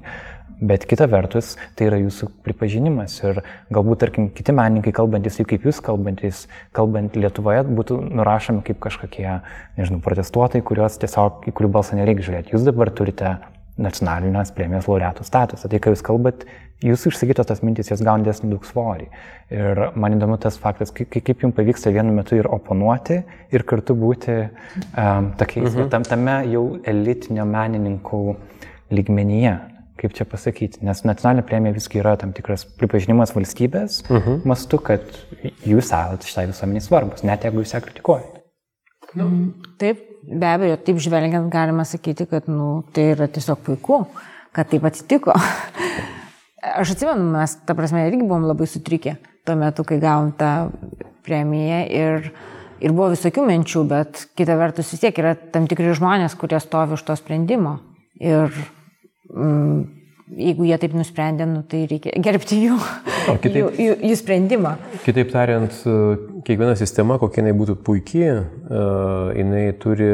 Speaker 4: Bet kita vertus, tai yra jūsų pripažinimas ir galbūt, tarkim, kiti menininkai, kalbantis taip kaip jūs kalbantis, kalbant Lietuvoje, būtų nurašomi kaip kažkokie, nežinau, protestuotojai, kuriuos tiesiog, į kurių balsą nereikia žiūrėti. Jūs dabar turite nacionalinės premijos laureatų statusą. Tai, ką jūs kalbat, jūsų išsakytos tas mintis, jos gauna didesnį daug svorį. Ir man įdomu tas faktas, kaip, kaip jums pavyksta vienu metu ir oponuoti, ir kartu būti um, tokiais, mhm. tam, tame jau elitinio menininkų lygmenyje. Kaip čia pasakyti, nes nacionalinė premija visgi yra tam tikras pripažinimas valstybės mhm. mastu, kad jūs esate šitai visuomeniai svarbus, net jeigu jūs ją kritikuojate.
Speaker 3: Nu. Taip, be abejo, taip žvelgiant galima sakyti, kad nu, tai yra tiesiog puiku, kad taip atsitiko. Aš atsimenu, mes, ta prasme, irgi buvom labai sutrikę tuo metu, kai gavom tą premiją ir, ir buvo visokių minčių, bet kita vertus vis tiek yra tam tikri žmonės, kurie stovi už to sprendimo. Ir mm, jeigu jie taip nusprendė, nu, tai reikia gerbti jų, o, kitaip, jų, jų, jų sprendimą.
Speaker 2: Kitaip tariant, kiekviena sistema, kokia jinai būtų puikiai, uh, jinai turi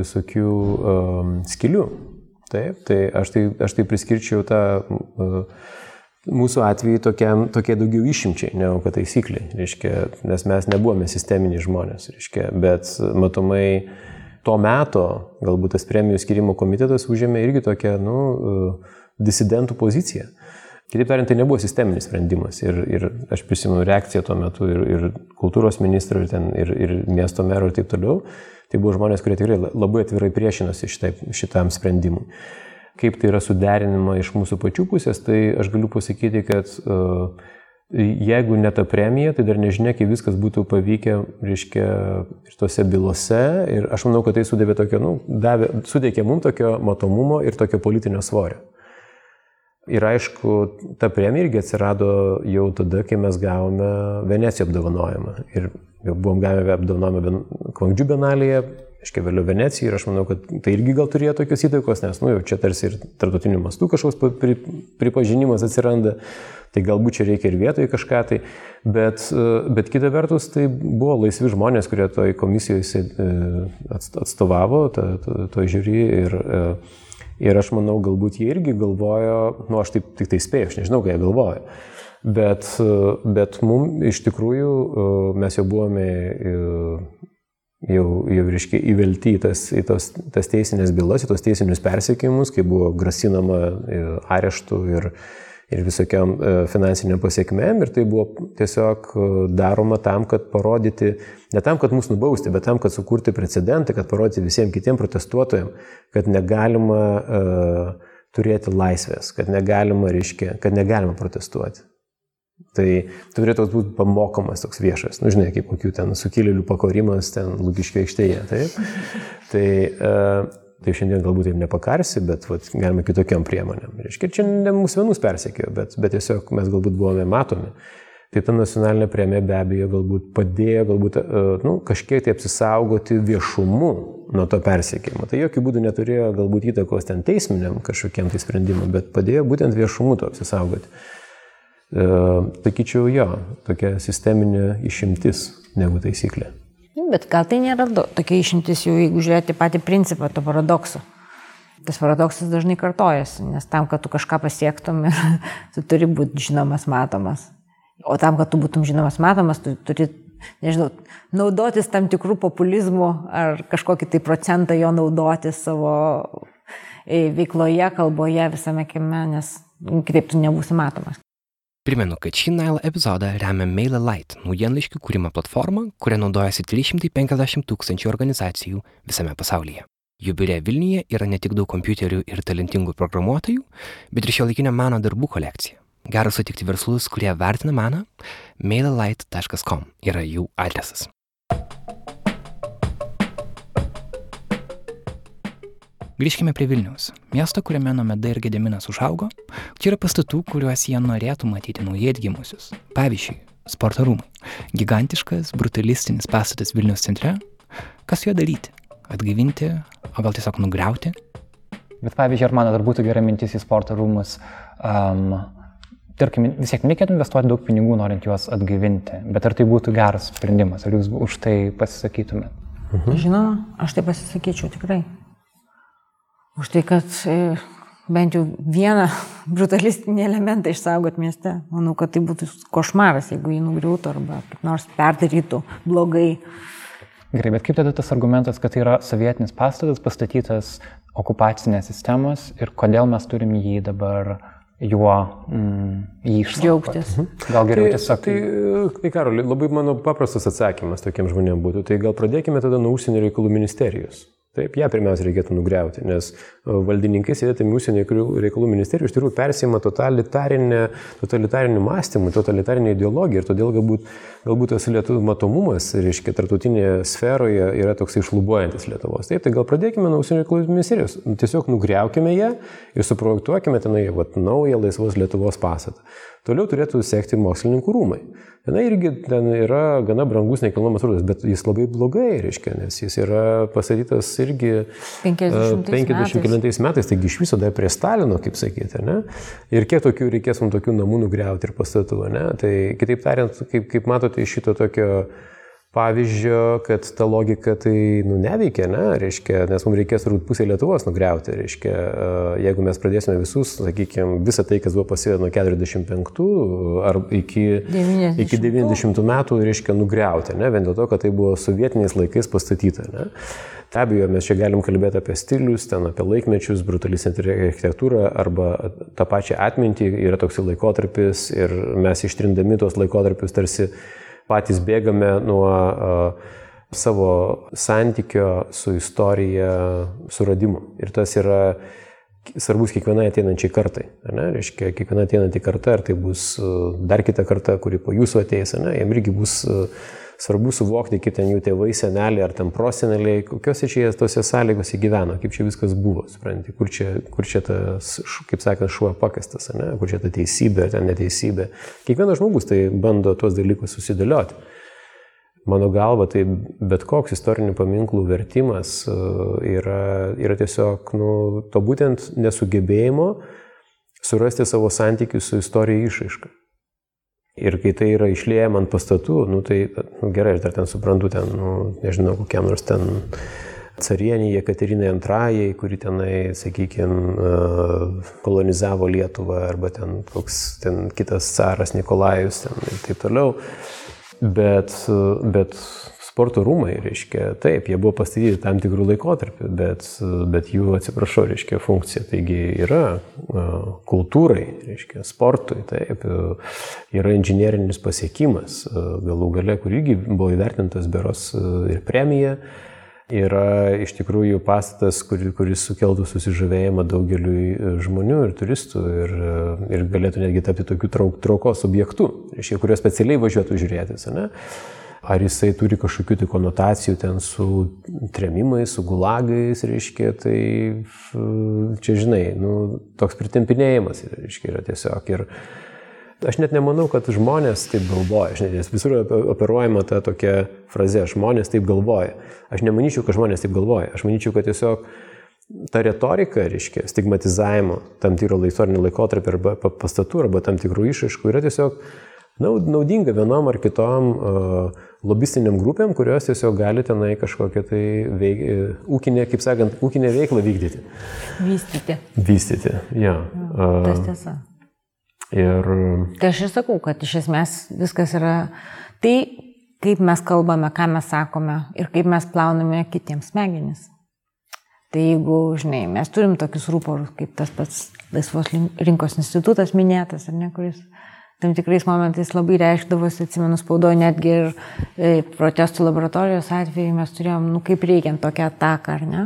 Speaker 2: visokių um, skilių. Taip, tai aš tai, aš tai priskirčiau tą uh, Mūsų atveju tokiam, tokie daugiau išimčiai, negu kad taisykliai, reiškia, nes mes nebuvome sisteminiai žmonės, reiškia, bet matomai to meto, galbūt tas premijų skirimo komitetas užėmė irgi tokią, nu, disidentų poziciją. Kitaip tariant, tai nebuvo sisteminis sprendimas. Ir, ir aš prisimenu reakciją tuo metu ir, ir kultūros ministro, ir, ten, ir, ir miesto mero ir taip toliau. Tai buvo žmonės, kurie tikrai labai atvirai priešinosi šitai, šitam sprendimui kaip tai yra suderinama iš mūsų pačių pusės, tai aš galiu pasakyti, kad uh, jeigu ne ta premija, tai dar nežinia, kaip viskas būtų pavykę, reiškia, ir tose bylose. Ir aš manau, kad tai sudėvė tokio, nu, davė, suteikė mums tokio matomumo ir tokio politinio svorio. Ir aišku, ta premija irgi atsirado jau tada, kai mes gavome Venecijo apdovanojimą. Ir jau buvom gavę apdovanojimą Kvangdžių benalėje, aiškiai vėliau Venecijai ir aš manau, kad tai irgi gal turėjo tokios įtakos, nes, nu, jau čia tarsi ir tarptautiniu mastu kažkoks pri, pripažinimas atsiranda, tai galbūt čia reikia ir vietoje kažką tai, bet, bet kita vertus tai buvo laisvi žmonės, kurie toj komisijoje atstovavo, to, to, to žiūri ir, ir aš manau, galbūt jie irgi galvojo, nu, aš taip tik tai spėjau, aš nežinau, ką jie galvojo. Bet, bet mums iš tikrųjų mes jau buvome jau, jau reiškia, įvelti į tas, į tos, tas teisinės bylas, į tos teisinius persiekimus, kai buvo grasinama areštų ir, ir visokiam e, finansiniam pasiekmėm. Ir tai buvo tiesiog e, daroma tam, kad parodyti, ne tam, kad mus nubausti, bet tam, kad sukurti precedentą, kad parodyti visiems kitiems protestuotojams, kad negalima uh, turėti laisvės, kad negalima, reiškia, kad negalima protestuoti. Tai turėtų būti pamokomas toks viešas, nu žinai, kaip kokių ten sukilėlių pakorimas ten Lūkiškio aikštėje. Taip? Tai, uh, tai šiandien galbūt taip nepakarsi, bet vat, galima kitokiam priemonėm. Reiškia, čia ne mūsų vienus persekiojo, bet, bet tiesiog mes galbūt buvome matomi. Tai ta nacionalinė premija be abejo galbūt padėjo galbūt, uh, nu, kažkiek tai apsisaugoti viešumu nuo to persiekimo. Tai jokių būdų neturėjo galbūt įtakos ten teisminiam kažkokiem tai sprendimam, bet padėjo būtent viešumu to apsisaugoti. E, sakyčiau, jo, tokia sisteminė išimtis negu taisyklė.
Speaker 3: Bet gal tai nėra tokia išimtis jau, jeigu žiūrėti patį principą to paradokso. Tas paradoksas dažnai kartojasi, nes tam, kad tu kažką pasiektum, tu turi būti žinomas, matomas. O tam, kad tu būtum žinomas, matomas, tu turi, nežinau, naudotis tam tikrų populizmų ar kažkokį tai procentą jo naudoti savo e, veikloje, kalboje, visame kime, nes kitaip tu nebūsi matomas.
Speaker 1: Primenu, kad šį Nile epizodą remia MailerLite, naujienlaiškių kūrimo platforma, kuria naudojasi 350 tūkstančių organizacijų visame pasaulyje. Jubilė Vilniuje yra ne tik daug kompiuterių ir talentingų programuotojų, bet ir šio laikinio meno darbų kolekcija. Gera sutikti verslus, kurie vertina meną. MailerLite.com yra jų adresas. Grįžkime prie Vilniaus, miesto, kuriame Nomeda ir Gedeminas užaugo. Čia yra pastatų, kuriuos jie norėtų matyti naujai atgimusius. Pavyzdžiui, sporto rūmai. Gigantiškas, brutalistinis pastatas Vilniaus centre. Kas su juo daryti? Atgyvinti, o gal tiesiog nugriauti?
Speaker 4: Bet pavyzdžiui, ar man dar būtų gera mintis į sporto rūmus? Um, tarkim, vis tiek reikėtų investuoti daug pinigų, norint juos atgyvinti. Bet ar tai būtų geras sprendimas? Ar jūs už tai pasisakytumėte?
Speaker 3: Mhm. Žinoma, aš tai pasisakyčiau tikrai už tai, kad e, bent jau vieną brutalistinį elementą išsaugot mieste. Manau, kad tai būtų košmaras, jeigu jį nugriūtų arba kaip nors perdarytų blogai.
Speaker 4: Gerai, bet kaip tada tas argumentas, kad tai yra sovietinis pastatas pastatytas okupacinės sistemos ir kodėl mes turim jį dabar juo mm, jį išsaugoti?
Speaker 3: Džiaugtis.
Speaker 4: Mhm. Gal geriau
Speaker 2: tai,
Speaker 4: tiesiog...
Speaker 2: Tai, tai Karoli, labai mano paprastas atsakymas tokiem žmonėm būtų. Tai gal pradėkime tada nuo užsienio reikalų ministerijos. Taip, ją pirmiausia reikėtų nugriauti, nes e, valdininkai sėdėtami užsienio reikalų ministerijų iš tikrųjų persima totalitarinį mąstymą, totalitarinę ideologiją ir todėl galbūt, galbūt tas lietuvių matomumas, reiškia, tartutinėje sferoje yra toks išlubuojantis Lietuvos. Taip, tai gal pradėkime nuo užsienio reikalų ministerijos, tiesiog nugriaukime ją ir suprojektuokime tenai vat, naują laisvos Lietuvos pastatą. Toliau turėtų sekti mokslininkų rūmai. Na irgi ten yra gana brangus nekilnojamas turtas, bet jis labai blogai, reiškia, nes jis yra pastatytas irgi
Speaker 3: 50
Speaker 2: metais. metais, taigi iš viso dar prie Stalino, kaip sakyti, ne? Ir kiek tokių reikės mums tokių namų nugriauti ir pastatų, ne? Tai kitaip tariant, kaip, kaip matote iš šito tokio pavyzdžio, kad ta logika tai nu, neveikia, ne, reiškia, nes mums reikės turbūt pusę Lietuvos nugriauti, reiškia, jeigu mes pradėsime visus, sakykime, visą tai, kas buvo pasivę nuo 45 ar iki 90, iki 90 metų, reiškia, nugriauti, ne, vien dėl to, kad tai buvo sovietiniais laikais pastatyta. Ne. Be abejo, mes čia galim kalbėti apie stilius, ten apie laikmečius, brutalistinę architektūrą arba tą pačią atmintį, yra toks laikotarpis ir mes ištrindami tos laikotarpius tarsi patys bėgame nuo savo santykio su istorija suradimo. Ir tas yra svarbus kiekvienai ateinančiai kartai. Ne? Reiškia, kiekviena ateinanti karta, ar tai bus dar kita karta, kuri po jūsų ateis, ne? jiem irgi bus svarbu suvokti, kaip ten jų tėvai, seneliai ar ten proseneliai, kokiuose čia jie tose sąlygose gyveno, kaip čia viskas buvo, supranti, kur čia, kur čia tas, kaip sakant, šuo pakastas, ne? kur čia ta teisybė ar ten neteisybė. Kiekvienas žmogus tai bando tuos dalykus susidėlioti. Mano galva, tai bet koks istorinių paminklų vertimas e, yra, yra tiesiog nu, to būtent nesugebėjimo surasti savo santykių su istorija išaiška. Ir kai tai yra išliejama ant pastatų, nu, tai nu, gerai, aš dar ten suprantu, ten, nu, nežinau, kokiam nors ten carieniai Jekaterinai II, kuri tenai, sakykime, kolonizavo Lietuvą, arba ten koks ten kitas caras Nikolajus ten, ir taip toliau. Bet, bet Sporto rūmai, reiškia, taip, jie buvo pastatyti tam tikrų laikotarpių, bet, bet jų, atsiprašau, reiškia, funkcija taigi yra kultūrai, reiškia, sportui, taip, yra inžinierinis pasiekimas, galų gale, kur irgi buvo įvertintas beros ir premija, yra iš tikrųjų pastatas, kur, kuris sukeltų susižavėjimą daugeliu žmonių ir turistų ir, ir galėtų netgi tapti tokiu trauk, traukos objektu, reiškia, kuriuos specialiai važiuotų žiūrėtis, ne? Ar jisai turi kažkokių tai konotacijų ten su tremimais, su gulagais, reiškia, tai čia žinai, nu, toks pritempinėjimas, reiškia, yra tiesiog. Ir aš net nemanau, kad žmonės taip galvoja, aš net, visur operuojama ta tokia frazė, žmonės taip galvoja. Aš nemanyčiau, kad žmonės taip galvoja, aš manyčiau, kad tiesiog ta retorika, reiškia, stigmatizavimo tam tikro istorinio laikotarpio arba pastatų arba tam tikrų išaiškų yra tiesiog naudinga vienom ar kitom lobistiniam grupėm, kurios tiesiog gali tenai kažkokią tai veik, ūkinę, kaip sakant, ūkinę veiklą vykdyti.
Speaker 3: Vystyti.
Speaker 2: Vystyti, ja.
Speaker 3: ja tas tiesa.
Speaker 2: Ir...
Speaker 3: Tai aš ir sakau, kad iš esmės viskas yra tai, kaip mes kalbame, ką mes sakome ir kaip mes plauname kitiems smegenis. Tai jeigu, žinai, mes turim tokius rūporus, kaip tas pats Laisvos rinkos institutas minėtas, ar ne, kuris tam tikrais momentais labai reikšdavosi, atsimenu, spaudoje netgi ir e, protestų laboratorijos atveju mes turėjom, nu kaip reikiant tokią ataką, ar ne,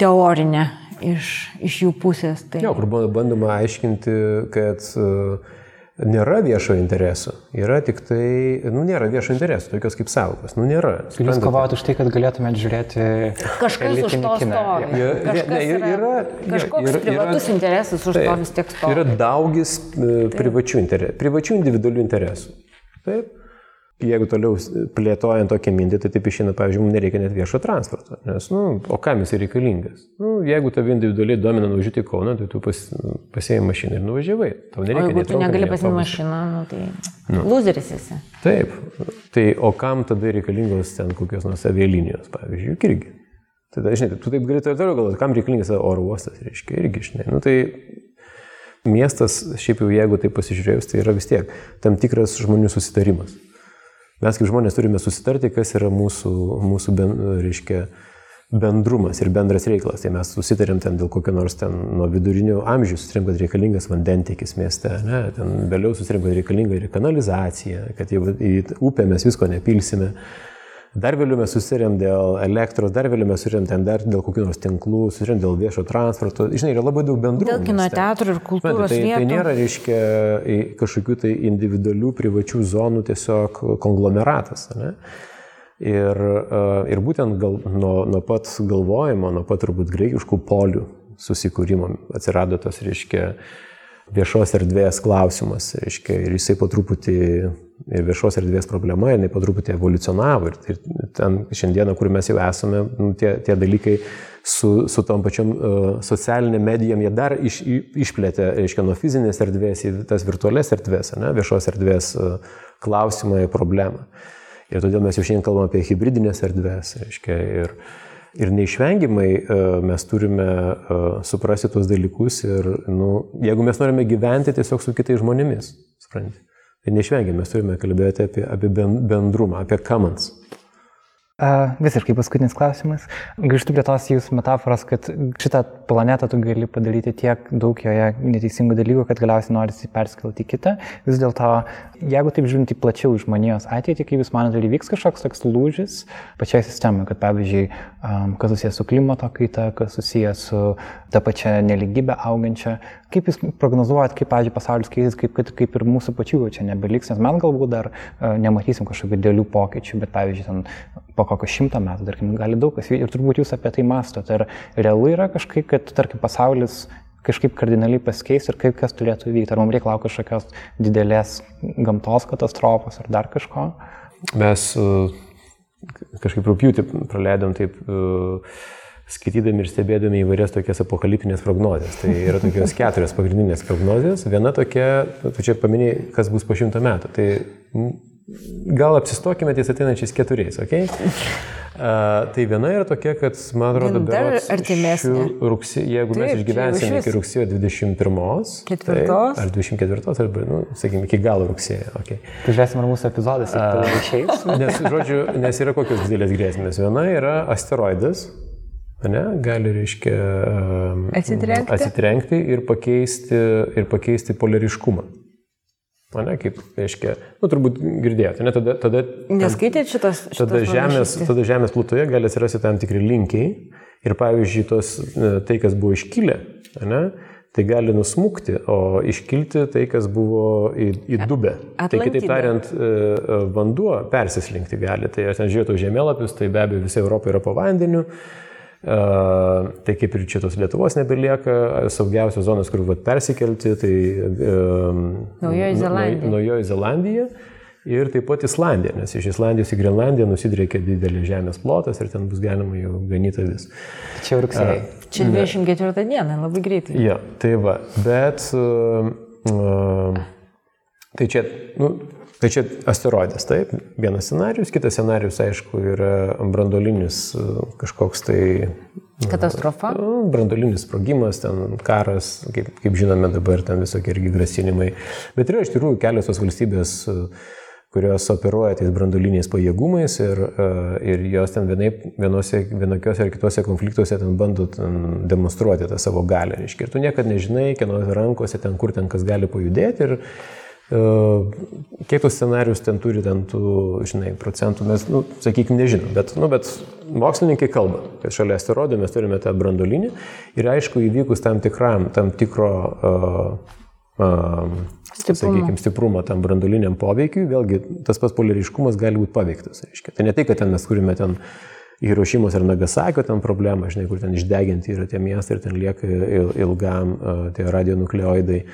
Speaker 3: teorinę iš, iš jų pusės.
Speaker 2: Tai... Jo, kur bandoma aiškinti, kad uh, nėra viešo intereso, yra tik tai, nu, nėra viešo intereso, tokios kaip savokos, nu, nėra.
Speaker 4: Jūs kovojate už tai, kad galėtumėte žiūrėti
Speaker 3: kažkas už to
Speaker 4: kiną.
Speaker 3: Ja, kažkas ne, yra, yra, kažkoks yra, privatus yra, interesas už tai, to vis tiek stovi.
Speaker 2: Yra daugis e, privačių, interesų, privačių individualių interesų. Taip jeigu toliau plėtojant tokią mintį, tai taip išeina, pavyzdžiui, mums nereikia net viešo transporto. Nes, nu, o kam jis reikalingas? Nu, jeigu tave individualiai domina nuvažiuoti į Kauną, tai tu pas, pasėjai mašiną ir nuvažiavai. Tau nereikia. O
Speaker 3: jeigu tu negali pasiimti mašiną, nu, tai nu. loseris esi.
Speaker 2: Taip. Tai o kam tada reikalingos ten kokios nors avialinijos, pavyzdžiui, irgi. Tada, žinai, tu taip gali toliau galvoti, kam reikalingas oro uostas, reiškia, irgi, žinai. Nu, tai miestas, šiaip jau jeigu tai pasižiūrėjus, tai yra vis tiek tam tikras žmonių susitarimas. Mes kaip žmonės turime susitarti, kas yra mūsų, mūsų ben, reiškia, bendrumas ir bendras reikalas. Tai mes susitarėm ten dėl kokio nors ten nuo vidurinio amžiaus, susitarėm, kad reikalingas vandentikis mieste, ne? ten vėliau susitarėm, kad reikalinga ir kanalizacija, kad į upę mes visko nepilsime. Dar vėliau mes susirėm dėl elektros, dar vėliau mes susirėm ten dar dėl kokių nors tinklų, susirėm dėl viešo transporto. Žinai, yra labai daug bendrų.
Speaker 3: Dėl kino teatrų ir kultūros.
Speaker 2: Tai,
Speaker 3: tai,
Speaker 2: tai nėra, reiškia, kažkokių tai individualių privačių zonų tiesiog konglomeratas. Ne? Ir, ir būtent gal, nuo, nuo pat galvojimo, nuo pat turbūt greikiškų polių susikūrimo atsirado tas, reiškia, viešos erdvės klausimas, reiškia, ir jisai po truputį, ir viešos erdvės problema, jinai po truputį evoliucionavo. Ir, ir ten šiandieną, kur mes jau esame, nu, tie, tie dalykai su, su tom pačiom uh, socialinėm medijom, jie dar iš, išplėtė, reiškia, nuo fizinės erdvės į tas virtualias erdvės, ne, viešos erdvės uh, klausimą ir problemą. Ir todėl mes jau šiandien kalbame apie hybridinės erdvės, reiškia, ir, Ir neišvengiamai e, mes turime e, suprasti tuos dalykus ir, nu, jeigu mes norime gyventi tiesiog su kitais žmonėmis, suprantate, tai neišvengiamai mes turime kalbėti apie, apie bendrumą, apie commons.
Speaker 4: Uh, visiškai paskutinis klausimas. Grįžtu prie tos jūsų metaforos, kad šitą planetą tu gali padaryti tiek daug joje neteisingų dalykų, kad galiausiai norisi perskelti į kitą. Vis dėlto, jeigu taip žiūrint į plačiau žmonijos ateitį, kaip jūs manote, įvyks kažkoks toks lūžis pačiai sistemai, kad pavyzdžiui, kas susijęs su klimato kaita, kas susijęs su ta pačia neligybė augančia, kaip jūs prognozuojat, kaip, pavyzdžiui, pasaulis keisis, kaip, kaip, kaip ir mūsų pačių čia nebeliks, nes mes galbūt dar nematysim kažkokių dėlių pokyčių, bet, pavyzdžiui, ten po kokio šimto metų, tarkim, gali daug kas vykti ir turbūt jūs apie tai mastote. Ar realu yra kažkaip, kad, tarkim, pasaulis kažkaip kardinaliai pasikeis ir kaip kas turėtų vykti? Ar mums reikia laukti kažkokios didelės gamtos katastrofos ar dar kažko?
Speaker 2: Mes uh, kažkaip rūpjūtį praleidom taip uh, skaitydami ir stebėdami įvairias tokias apokaliptinės prognozijas. Tai yra tokios keturios pagrindinės prognozijos. Viena tokia, tu čia paminėjai, kas bus po šimto metų. Tai gal apsistokime ties ateinančiais keturiais, ok? Uh, tai viena yra tokia, kad, man atrodo,
Speaker 3: Dar artimesnė.
Speaker 2: Rugsė, jeigu
Speaker 3: Taip,
Speaker 2: mes išgyvensime iki rugsėjo 21,
Speaker 3: Ketvirtos.
Speaker 2: tai, ar 24, arba, nu, sakykime, iki galo rugsėjo. Okay.
Speaker 4: Tai žiūrėsim, ar mūsų epizodas išeis.
Speaker 2: Nes, žodžiu, nes yra kokios didelės grėsmės. Viena yra asteroidas, ne, gali, reiškia,
Speaker 3: Atsitrenkti.
Speaker 2: atsitrenkti ir pakeisti, ir pakeisti polariškumą. O ne, kaip, reiškia, nu, turbūt girdėjote, ne, tada, tada,
Speaker 3: Neskaitėt šitos, šitos
Speaker 2: tada, žemės,
Speaker 3: pranašystės?
Speaker 2: tada Žemės plutoje gali atsirasti tam tikri linkiai ir, pavyzdžiui, tos, e, tai, kas buvo iškilę, ne, tai gali nusmukti, o iškilti tai, kas buvo į, į dubę. Tai kitaip tariant, e, e, vanduo persislinkti gali. Tai aš ten žiūrėjau žemėlapius, tai be abejo visa Europa yra po vandeniu. Tai kaip ir čia tos Lietuvos nebelieka, saugiausios zonos, kur vat, persikelti, tai
Speaker 3: Naujoji Zelandija.
Speaker 2: Naujoji Zelandija ir taip pat Islandija, nes iš Islandijos į Grenlandiją nusidriekia didelis žemės plotas ir ten bus galima jau ganyti vis.
Speaker 4: Čia rugsėjai.
Speaker 3: Čia 24 diena, labai greitai.
Speaker 2: Jo, tai va, bet uh, tai čia, nu, tai čia asteroidas, taip, vienas scenarius, kitas scenarius, aišku, yra brandolinis kažkoks tai
Speaker 3: Katastrofa.
Speaker 2: Nu, Brandolinis sprogimas, ten karas, kaip, kaip žinome dabar, ten visokie irgi grasinimai. Bet yra iš tikrųjų kelios tos valstybės, kurios operuoja tais brandoliniais pajėgumais ir, ir jos ten vienaip, vienose, vienokiose ar kitose konfliktuose ten bando ten demonstruoti tą savo galę. Ir tu niekada nežinai, kieno rankose ten, kur ten kas gali pajudėti. Ir, Kiek tos scenarius ten turi, ten tų, žinai, procentų, mes, nu, sakykime, nežinom, bet, nu, bet mokslininkai kalba, kad šalia asteroidų mes turime tą brandolinį ir aišku, įvykus tam tikram, tam tikro, uh, uh, sakykime, stiprumo tam brandoliniam poveikiui, vėlgi tas pats polariškumas gali būti paveiktas. Reiškia. Tai ne tai, kad ten mes turime ten Hirošimos ar Nagasakio ten problemą, žinai, kur ten išdeginti yra tie miestai ir ten lieka il- ilgam uh, tie radionukleoidai,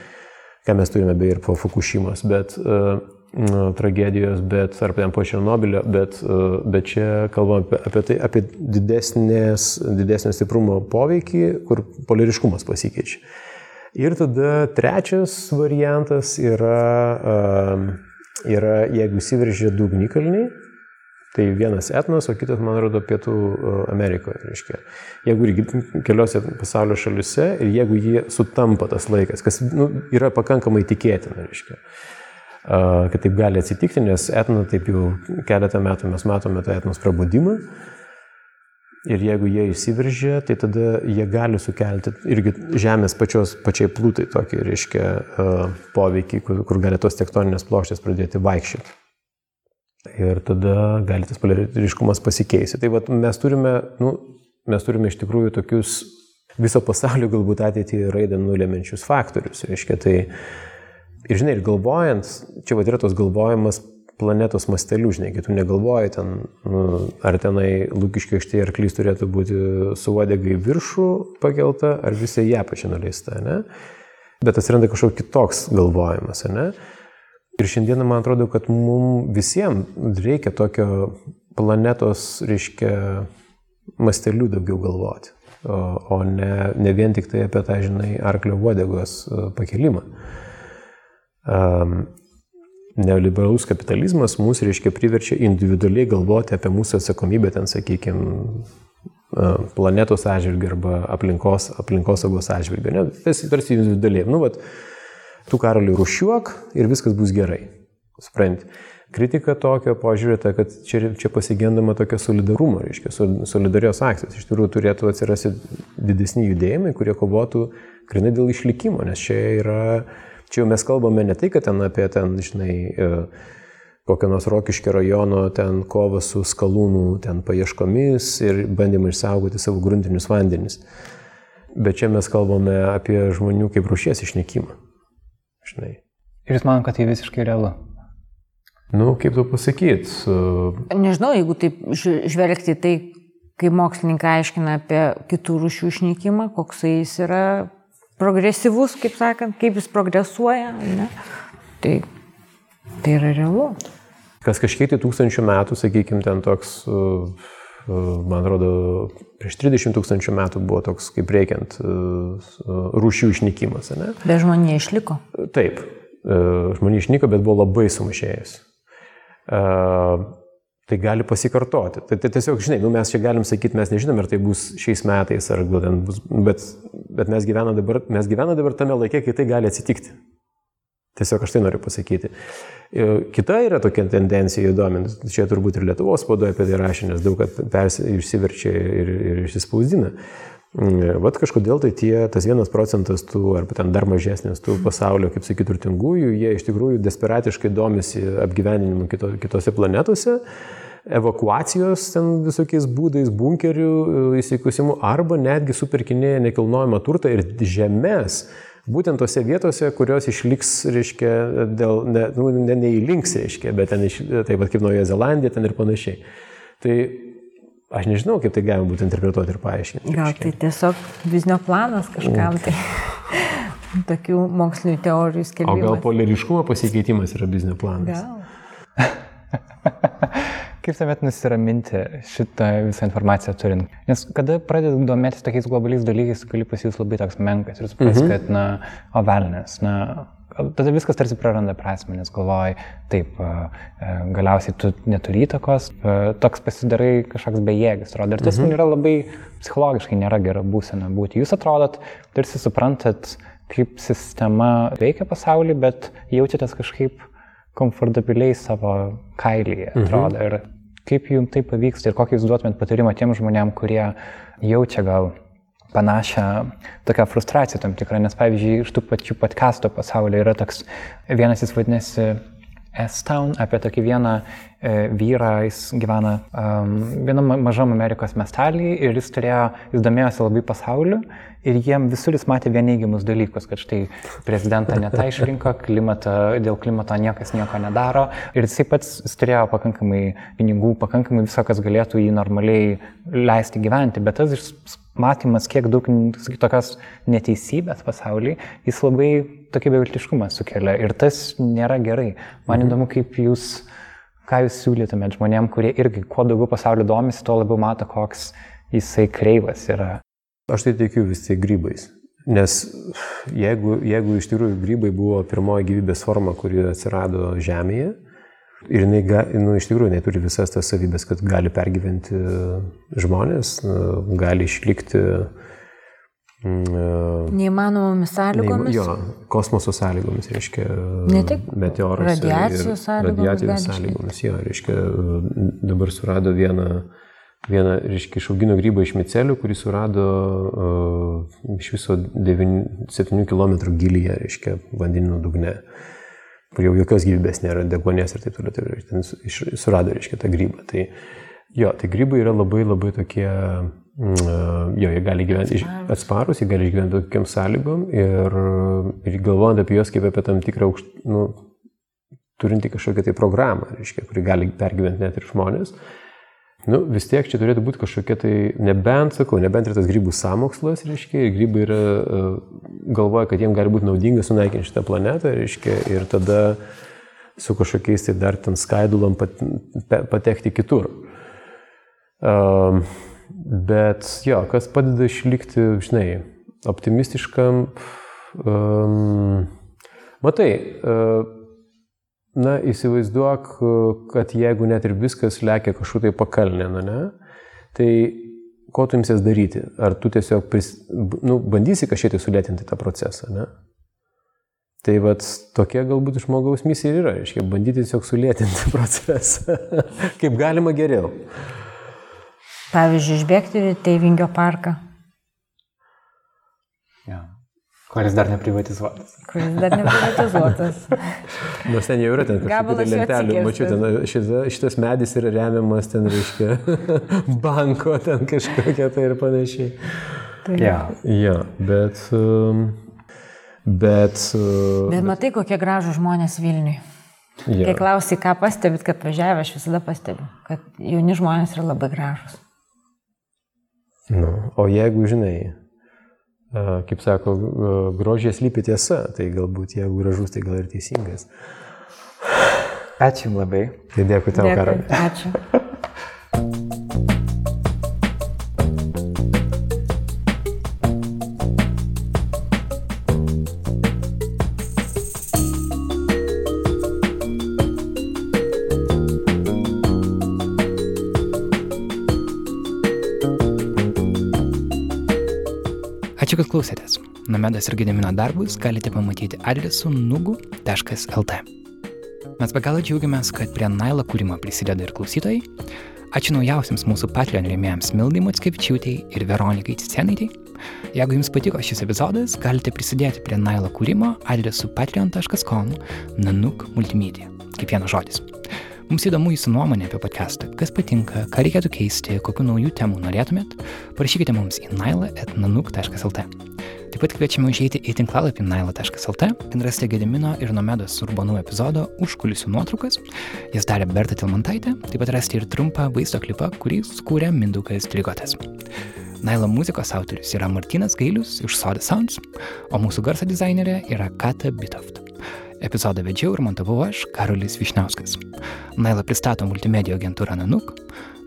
Speaker 2: ką mes turime beje ir po Fukushimos, bet uh, nu, tragedijos, bet ar ten po Černobilio, bet, uh, bet čia kalbam apie, apie tai, apie didesnės, didesnio stiprumo poveikį, kur polariškumas pasikeičia. Ir tada trečias variantas yra, um, yra jeigu įsiveržia du ugnikalniai, tai vienas etnos, o kitas, man atrodo, pietų uh, Amerikoje. Reiškia. Jeigu irgi keliose pasaulio šalise ir jeigu jie sutampa tas laikas, kas nu, yra pakankamai tikėtina, reiškia, uh, kad taip gali atsitikti, nes etno taip jau keletą metų mes matome tą etnos prabudimą. Ir jeigu jie įsiveržia, tai tada jie gali sukelti irgi Žemės pačios, pačiai plūtai tokį, reiškia, uh, poveikį, kur, kur gali tos tektoninės plokštės pradėti vaikščioti. Ir tada gali tas polariškumas pasikeisti. Tai vat, mes, turime, nu, mes turime iš tikrųjų tokius viso pasaulio galbūt ateitį raidą nulemenčius faktorius. Reiškia, tai, ir žinai, ir galvojant, čia vad yra tos galvojimas planetos mastelių, žinai, tu negalvoji ten, nu, ar tenai lūkiškiai aikštėje arklys turėtų būti su uodegai viršų pakelta, ar visai ją pačią nuleista, ne? Bet atsiranda kažkoks kitoks galvojimas, ne? Ir šiandieną man atrodo, kad mums visiems reikia tokio planetos, reiškia, mastelių daugiau galvoti, o, o ne, ne vien tik tai apie tą, žinai, arklio uodegos e, pakelimą. Um, neoliberalus kapitalizmas mus, reiškia, priverčia individualiai galvoti apie mūsų atsakomybę, ten, sakykime, planetos atžvilgių arba aplinkos, aplinkosaugos atžvilgių. Ne? Tarsi individualiai. Nu, vat, tu karaliui rušiuok ir viskas bus gerai. Supranti. Kritika tokio požiūrė, ta, kad čia, čia pasigendama tokio solidarumo, reiškia, solidarios akcijos. Iš tikrųjų turėtų atsirasti didesni judėjimai, kurie kovotų grinai dėl išlikimo, nes čia yra, čia jau mes kalbame ne tai, kad ten apie ten, žinai, kokio nors Rokiškio rajono ten kovą su skalūnų ten paieškomis ir bandymą išsaugoti savo gruntinius vandenis. Bet čia mes kalbame apie žmonių kaip rušies išnykimą. Žinai.
Speaker 4: Ir jūs manom, kad tai visiškai realu.
Speaker 2: Nu, kaip tu pasakyt?
Speaker 3: Nežinau, jeigu taip žvelgti tai, kai mokslininkai aiškina apie kitų rūšių išnykimą, koks jis yra progresyvus, kaip sakant, kaip jis progresuoja, ne? tai, tai yra realu.
Speaker 2: Kas kažkiek tai tūkstančių metų, sakykime, ten toks, uh, man atrodo, prieš 30 tūkstančių metų buvo toks, kaip reikiant, uh, uh, rūšių išnykimas, ne?
Speaker 3: Bet žmonija išliko.
Speaker 2: Taip, uh, žmonių išnyko, bet buvo labai sumažėjęs. Uh, tai gali pasikartoti. Tai, tai tiesiog, žinai, nu, mes čia galim sakyti, mes nežinom, ar tai bus šiais metais, ar gal ten bus, bet, bet mes gyvename dabar, mes gyvename dabar tame laikė, kai tai gali atsitikti. Tiesiog aš tai noriu pasakyti. Kita yra tokia tendencija įdomi, čia turbūt ir Lietuvos spaudoje apie tai rašė, nes daug kas išsiverčia ir, ir išsispausdina. Mm, vat kažkodėl tai tie, tas vienas procentas tų, arba ten dar mažesnis tų pasaulio, kaip sakyti, turtingųjų, jie iš tikrųjų desperatiškai domisi apgyveninimu kito, kitose planetose, evakuacijos ten visokiais būdais, bunkerių e, įsikusimų, arba netgi superkinėja nekilnojamą turtą ir žemės, būtent tose vietose, kurios išliks, reiškia, dėl, ne, nu, ne, neįlinks, reiškia, bet ten, iš, taip pat kaip Naujoje Zelandija, ten ir panašiai. Tai aš nežinau, kaip tai galima būtų interpretuoti ir paaiškinti.
Speaker 3: Gal tai tiesiog biznio planas kažkam tai. Tokių mokslinių teorijų skelbimas.
Speaker 2: O gal poliriškumo pasikeitimas yra biznio planas?
Speaker 3: Gal.
Speaker 4: Kaip tuomet nusiraminti šitą visą informaciją turint? Nes kada pradedi domėtis tokiais globaliais dalykais, gali pasijus labai toks menkas ir supras, mhm. kad, na, o velnės, na, tada viskas tarsi praranda prasme, nes galvoji, taip, galiausiai tu neturi įtakos, toks pasidarai kažkoks bejėgis, atrodo. Ir tas mhm. yra labai psichologiškai nėra gera būsena būti. Jūs atrodot, tarsi suprantat, kaip sistema veikia pasaulį, bet jaučiatės kažkaip komfortabiliai savo kailyje, atrodo. Mhm. Ir kaip jums tai pavyksta ir kokį jūs duotumėt patarimą tiem žmonėm, kurie jaučia gal panašią tokią frustraciją tam tikrą, nes pavyzdžiui, iš tų pačių podcasto pasaulyje yra toks, vienas jis vadinasi S-Town, apie tokį vieną e, vyrą, jis gyvena um, vienam mažam Amerikos miestelį ir jis turėjo, jis domėjosi labai pasauliu ir jiem visur jis matė vieneigiamus dalykus, kad štai prezidentą netą išrinko, klimato, dėl klimato niekas nieko nedaro ir jisai pats jis turėjo pakankamai pinigų, pakankamai viso, kas galėtų jį normaliai leisti gyventi, bet tas matymas, kiek daug tokios neteisybės pasaulyje, jis labai tokį beviltiškumą sukelia ir tas nėra gerai. Man mhm. įdomu, kaip jūs, ką jūs siūlytumėt žmonėm, kurie irgi kuo daugiau pasaulio domisi, tuo labiau mato, koks jisai kreivas yra.
Speaker 2: Aš tai tikiu vis tiek grybais. Nes jeigu, jeigu iš tikrųjų grybai buvo pirmoji gyvybės forma, kuri atsirado Žemėje, Ir jinai, nu, iš tikrųjų, jinai turi visas tas savybės, kad gali pergyventi žmonės, gali išlikti.
Speaker 3: Mm, Neįmanomomis sąlygomis.
Speaker 2: Neįma, jo, kosmoso sąlygomis, reiškia.
Speaker 3: Ne tik
Speaker 2: meteoras.
Speaker 3: Radiacijos sąlygomis.
Speaker 2: Radiacijos sąlygomis, jo, reiškia, dabar surado vieną, vieną reiškia, išaugino grybą iš micelių, kurį surado uh, iš viso 9, 7 km gilyje, reiškia, vandenino dugne. Uh, kur jau jokios gyvybės nėra, degonės ir taip toliau, tai ten surado, reiškia, tą grybą. Tai jo, tai grybai yra labai labai tokie, mm, jo, jie gali gyventi atsparus, jie gali gyventi tokiam sąlygom ir, ir galvojant apie juos kaip apie tam tikrą aukštą, nu, turinti kažkokią tai programą, reiškia, kuri gali pergyventi net ir žmonės. Nu, vis tiek čia turėtų būti kažkokia tai, nebent, sakau, nebent ir tas grybų samokslas, reiškia, ir grybai yra, e, galvoja, kad jiems gali būti naudinga sunaikinti šitą planetą, reiškia, ir tada su kažkokiais tai dar ten skaidulom pat, patekti kitur. Um, bet jo, kas padeda išlikti, žinai, optimistiškam, um, matai, uh, Na, įsivaizduok, kad jeigu net ir viskas lekia kažkur tai pakalnė, na, ne, tai ko tu imsies daryti? Ar tu tiesiog pris, nu, bandysi kažkiek tai sulėtinti tą procesą, ne? Tai vad tokia galbūt žmogaus misija ir yra, reiškia, bandyti tiesiog sulėtinti procesą, kaip galima geriau.
Speaker 3: Pavyzdžiui, išbėgti į Teivingio parką.
Speaker 4: Ja. Kuris dar neprivatizuotas.
Speaker 3: Kuris dar neprivatizuotas.
Speaker 2: Nors ten jau yra ten kažkokių tai lentelių. Mačiau, ten šita, šitas medis yra remiamas ten, reiškia, banko ten kažkokia tai ir panašiai.
Speaker 3: Tai.
Speaker 2: Ja. ja, bet... Um, bet...
Speaker 3: Uh, bet matai, kokie gražų žmonės Vilniui. Ja. Kai klausai, ką pastebit, kad važiavę, aš visada pastebiu, kad jauni žmonės yra labai gražus.
Speaker 2: Nu, o jeigu žinai, kaip sako, grožė slypi tiesa, tai galbūt jeigu gražus, tai gal ir teisingas.
Speaker 4: Ačiū labai.
Speaker 2: Tai dėkui tau, Karai.
Speaker 3: Ačiū.
Speaker 1: Ačiū, kad klausėtės. Nomedas ir Gedimino darbus galite pamatyti adresu nugu.lt. Mes be galo džiaugiamės, kad prie Nailo kūrimo prisideda ir klausytojai. Ačiū naujausiams mūsų Patreon rėmėjams Mildai Motskevičiūtei ir Veronikai Cicenaitei. Jeigu jums patiko šis epizodas, galite prisidėti prie Nailo kūrimo adresu patreon.com nanuk multimedia. Kaip vienas žodis. Mums įdomu jūsų nuomonė apie podcastą, kas patinka, ką reikėtų keisti, kokiu naujų temų norėtumėt, parašykite mums į naila.nanuk.lt. Taip pat kviečiame užeiti į tinklalapį naila.lt, ten rasite Gedimino ir Nomedos urbanų epizodo užkulisių nuotraukas, jas darė Berta Tilmantaitė, taip pat rasite ir trumpą vaizdo klipą, kurį sukūrė Mindukas Trigotas. Nailo muzikos autorius yra Martinas Gailius iš Soda Sounds, o mūsų garso dizainerė yra Kata Bitoft. Epizodą vedžiau ir montavau aš, Karolis Višniauskas. Naila pristato multimedijų agentūrą Nanuk.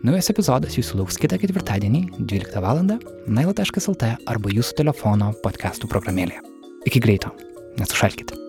Speaker 1: Naujas epizodas jūsų lauks kitą ketvirtadienį, 12 val. naila.lt arba jūsų telefono podcastų programėlėje. Iki greito, nesušalkite.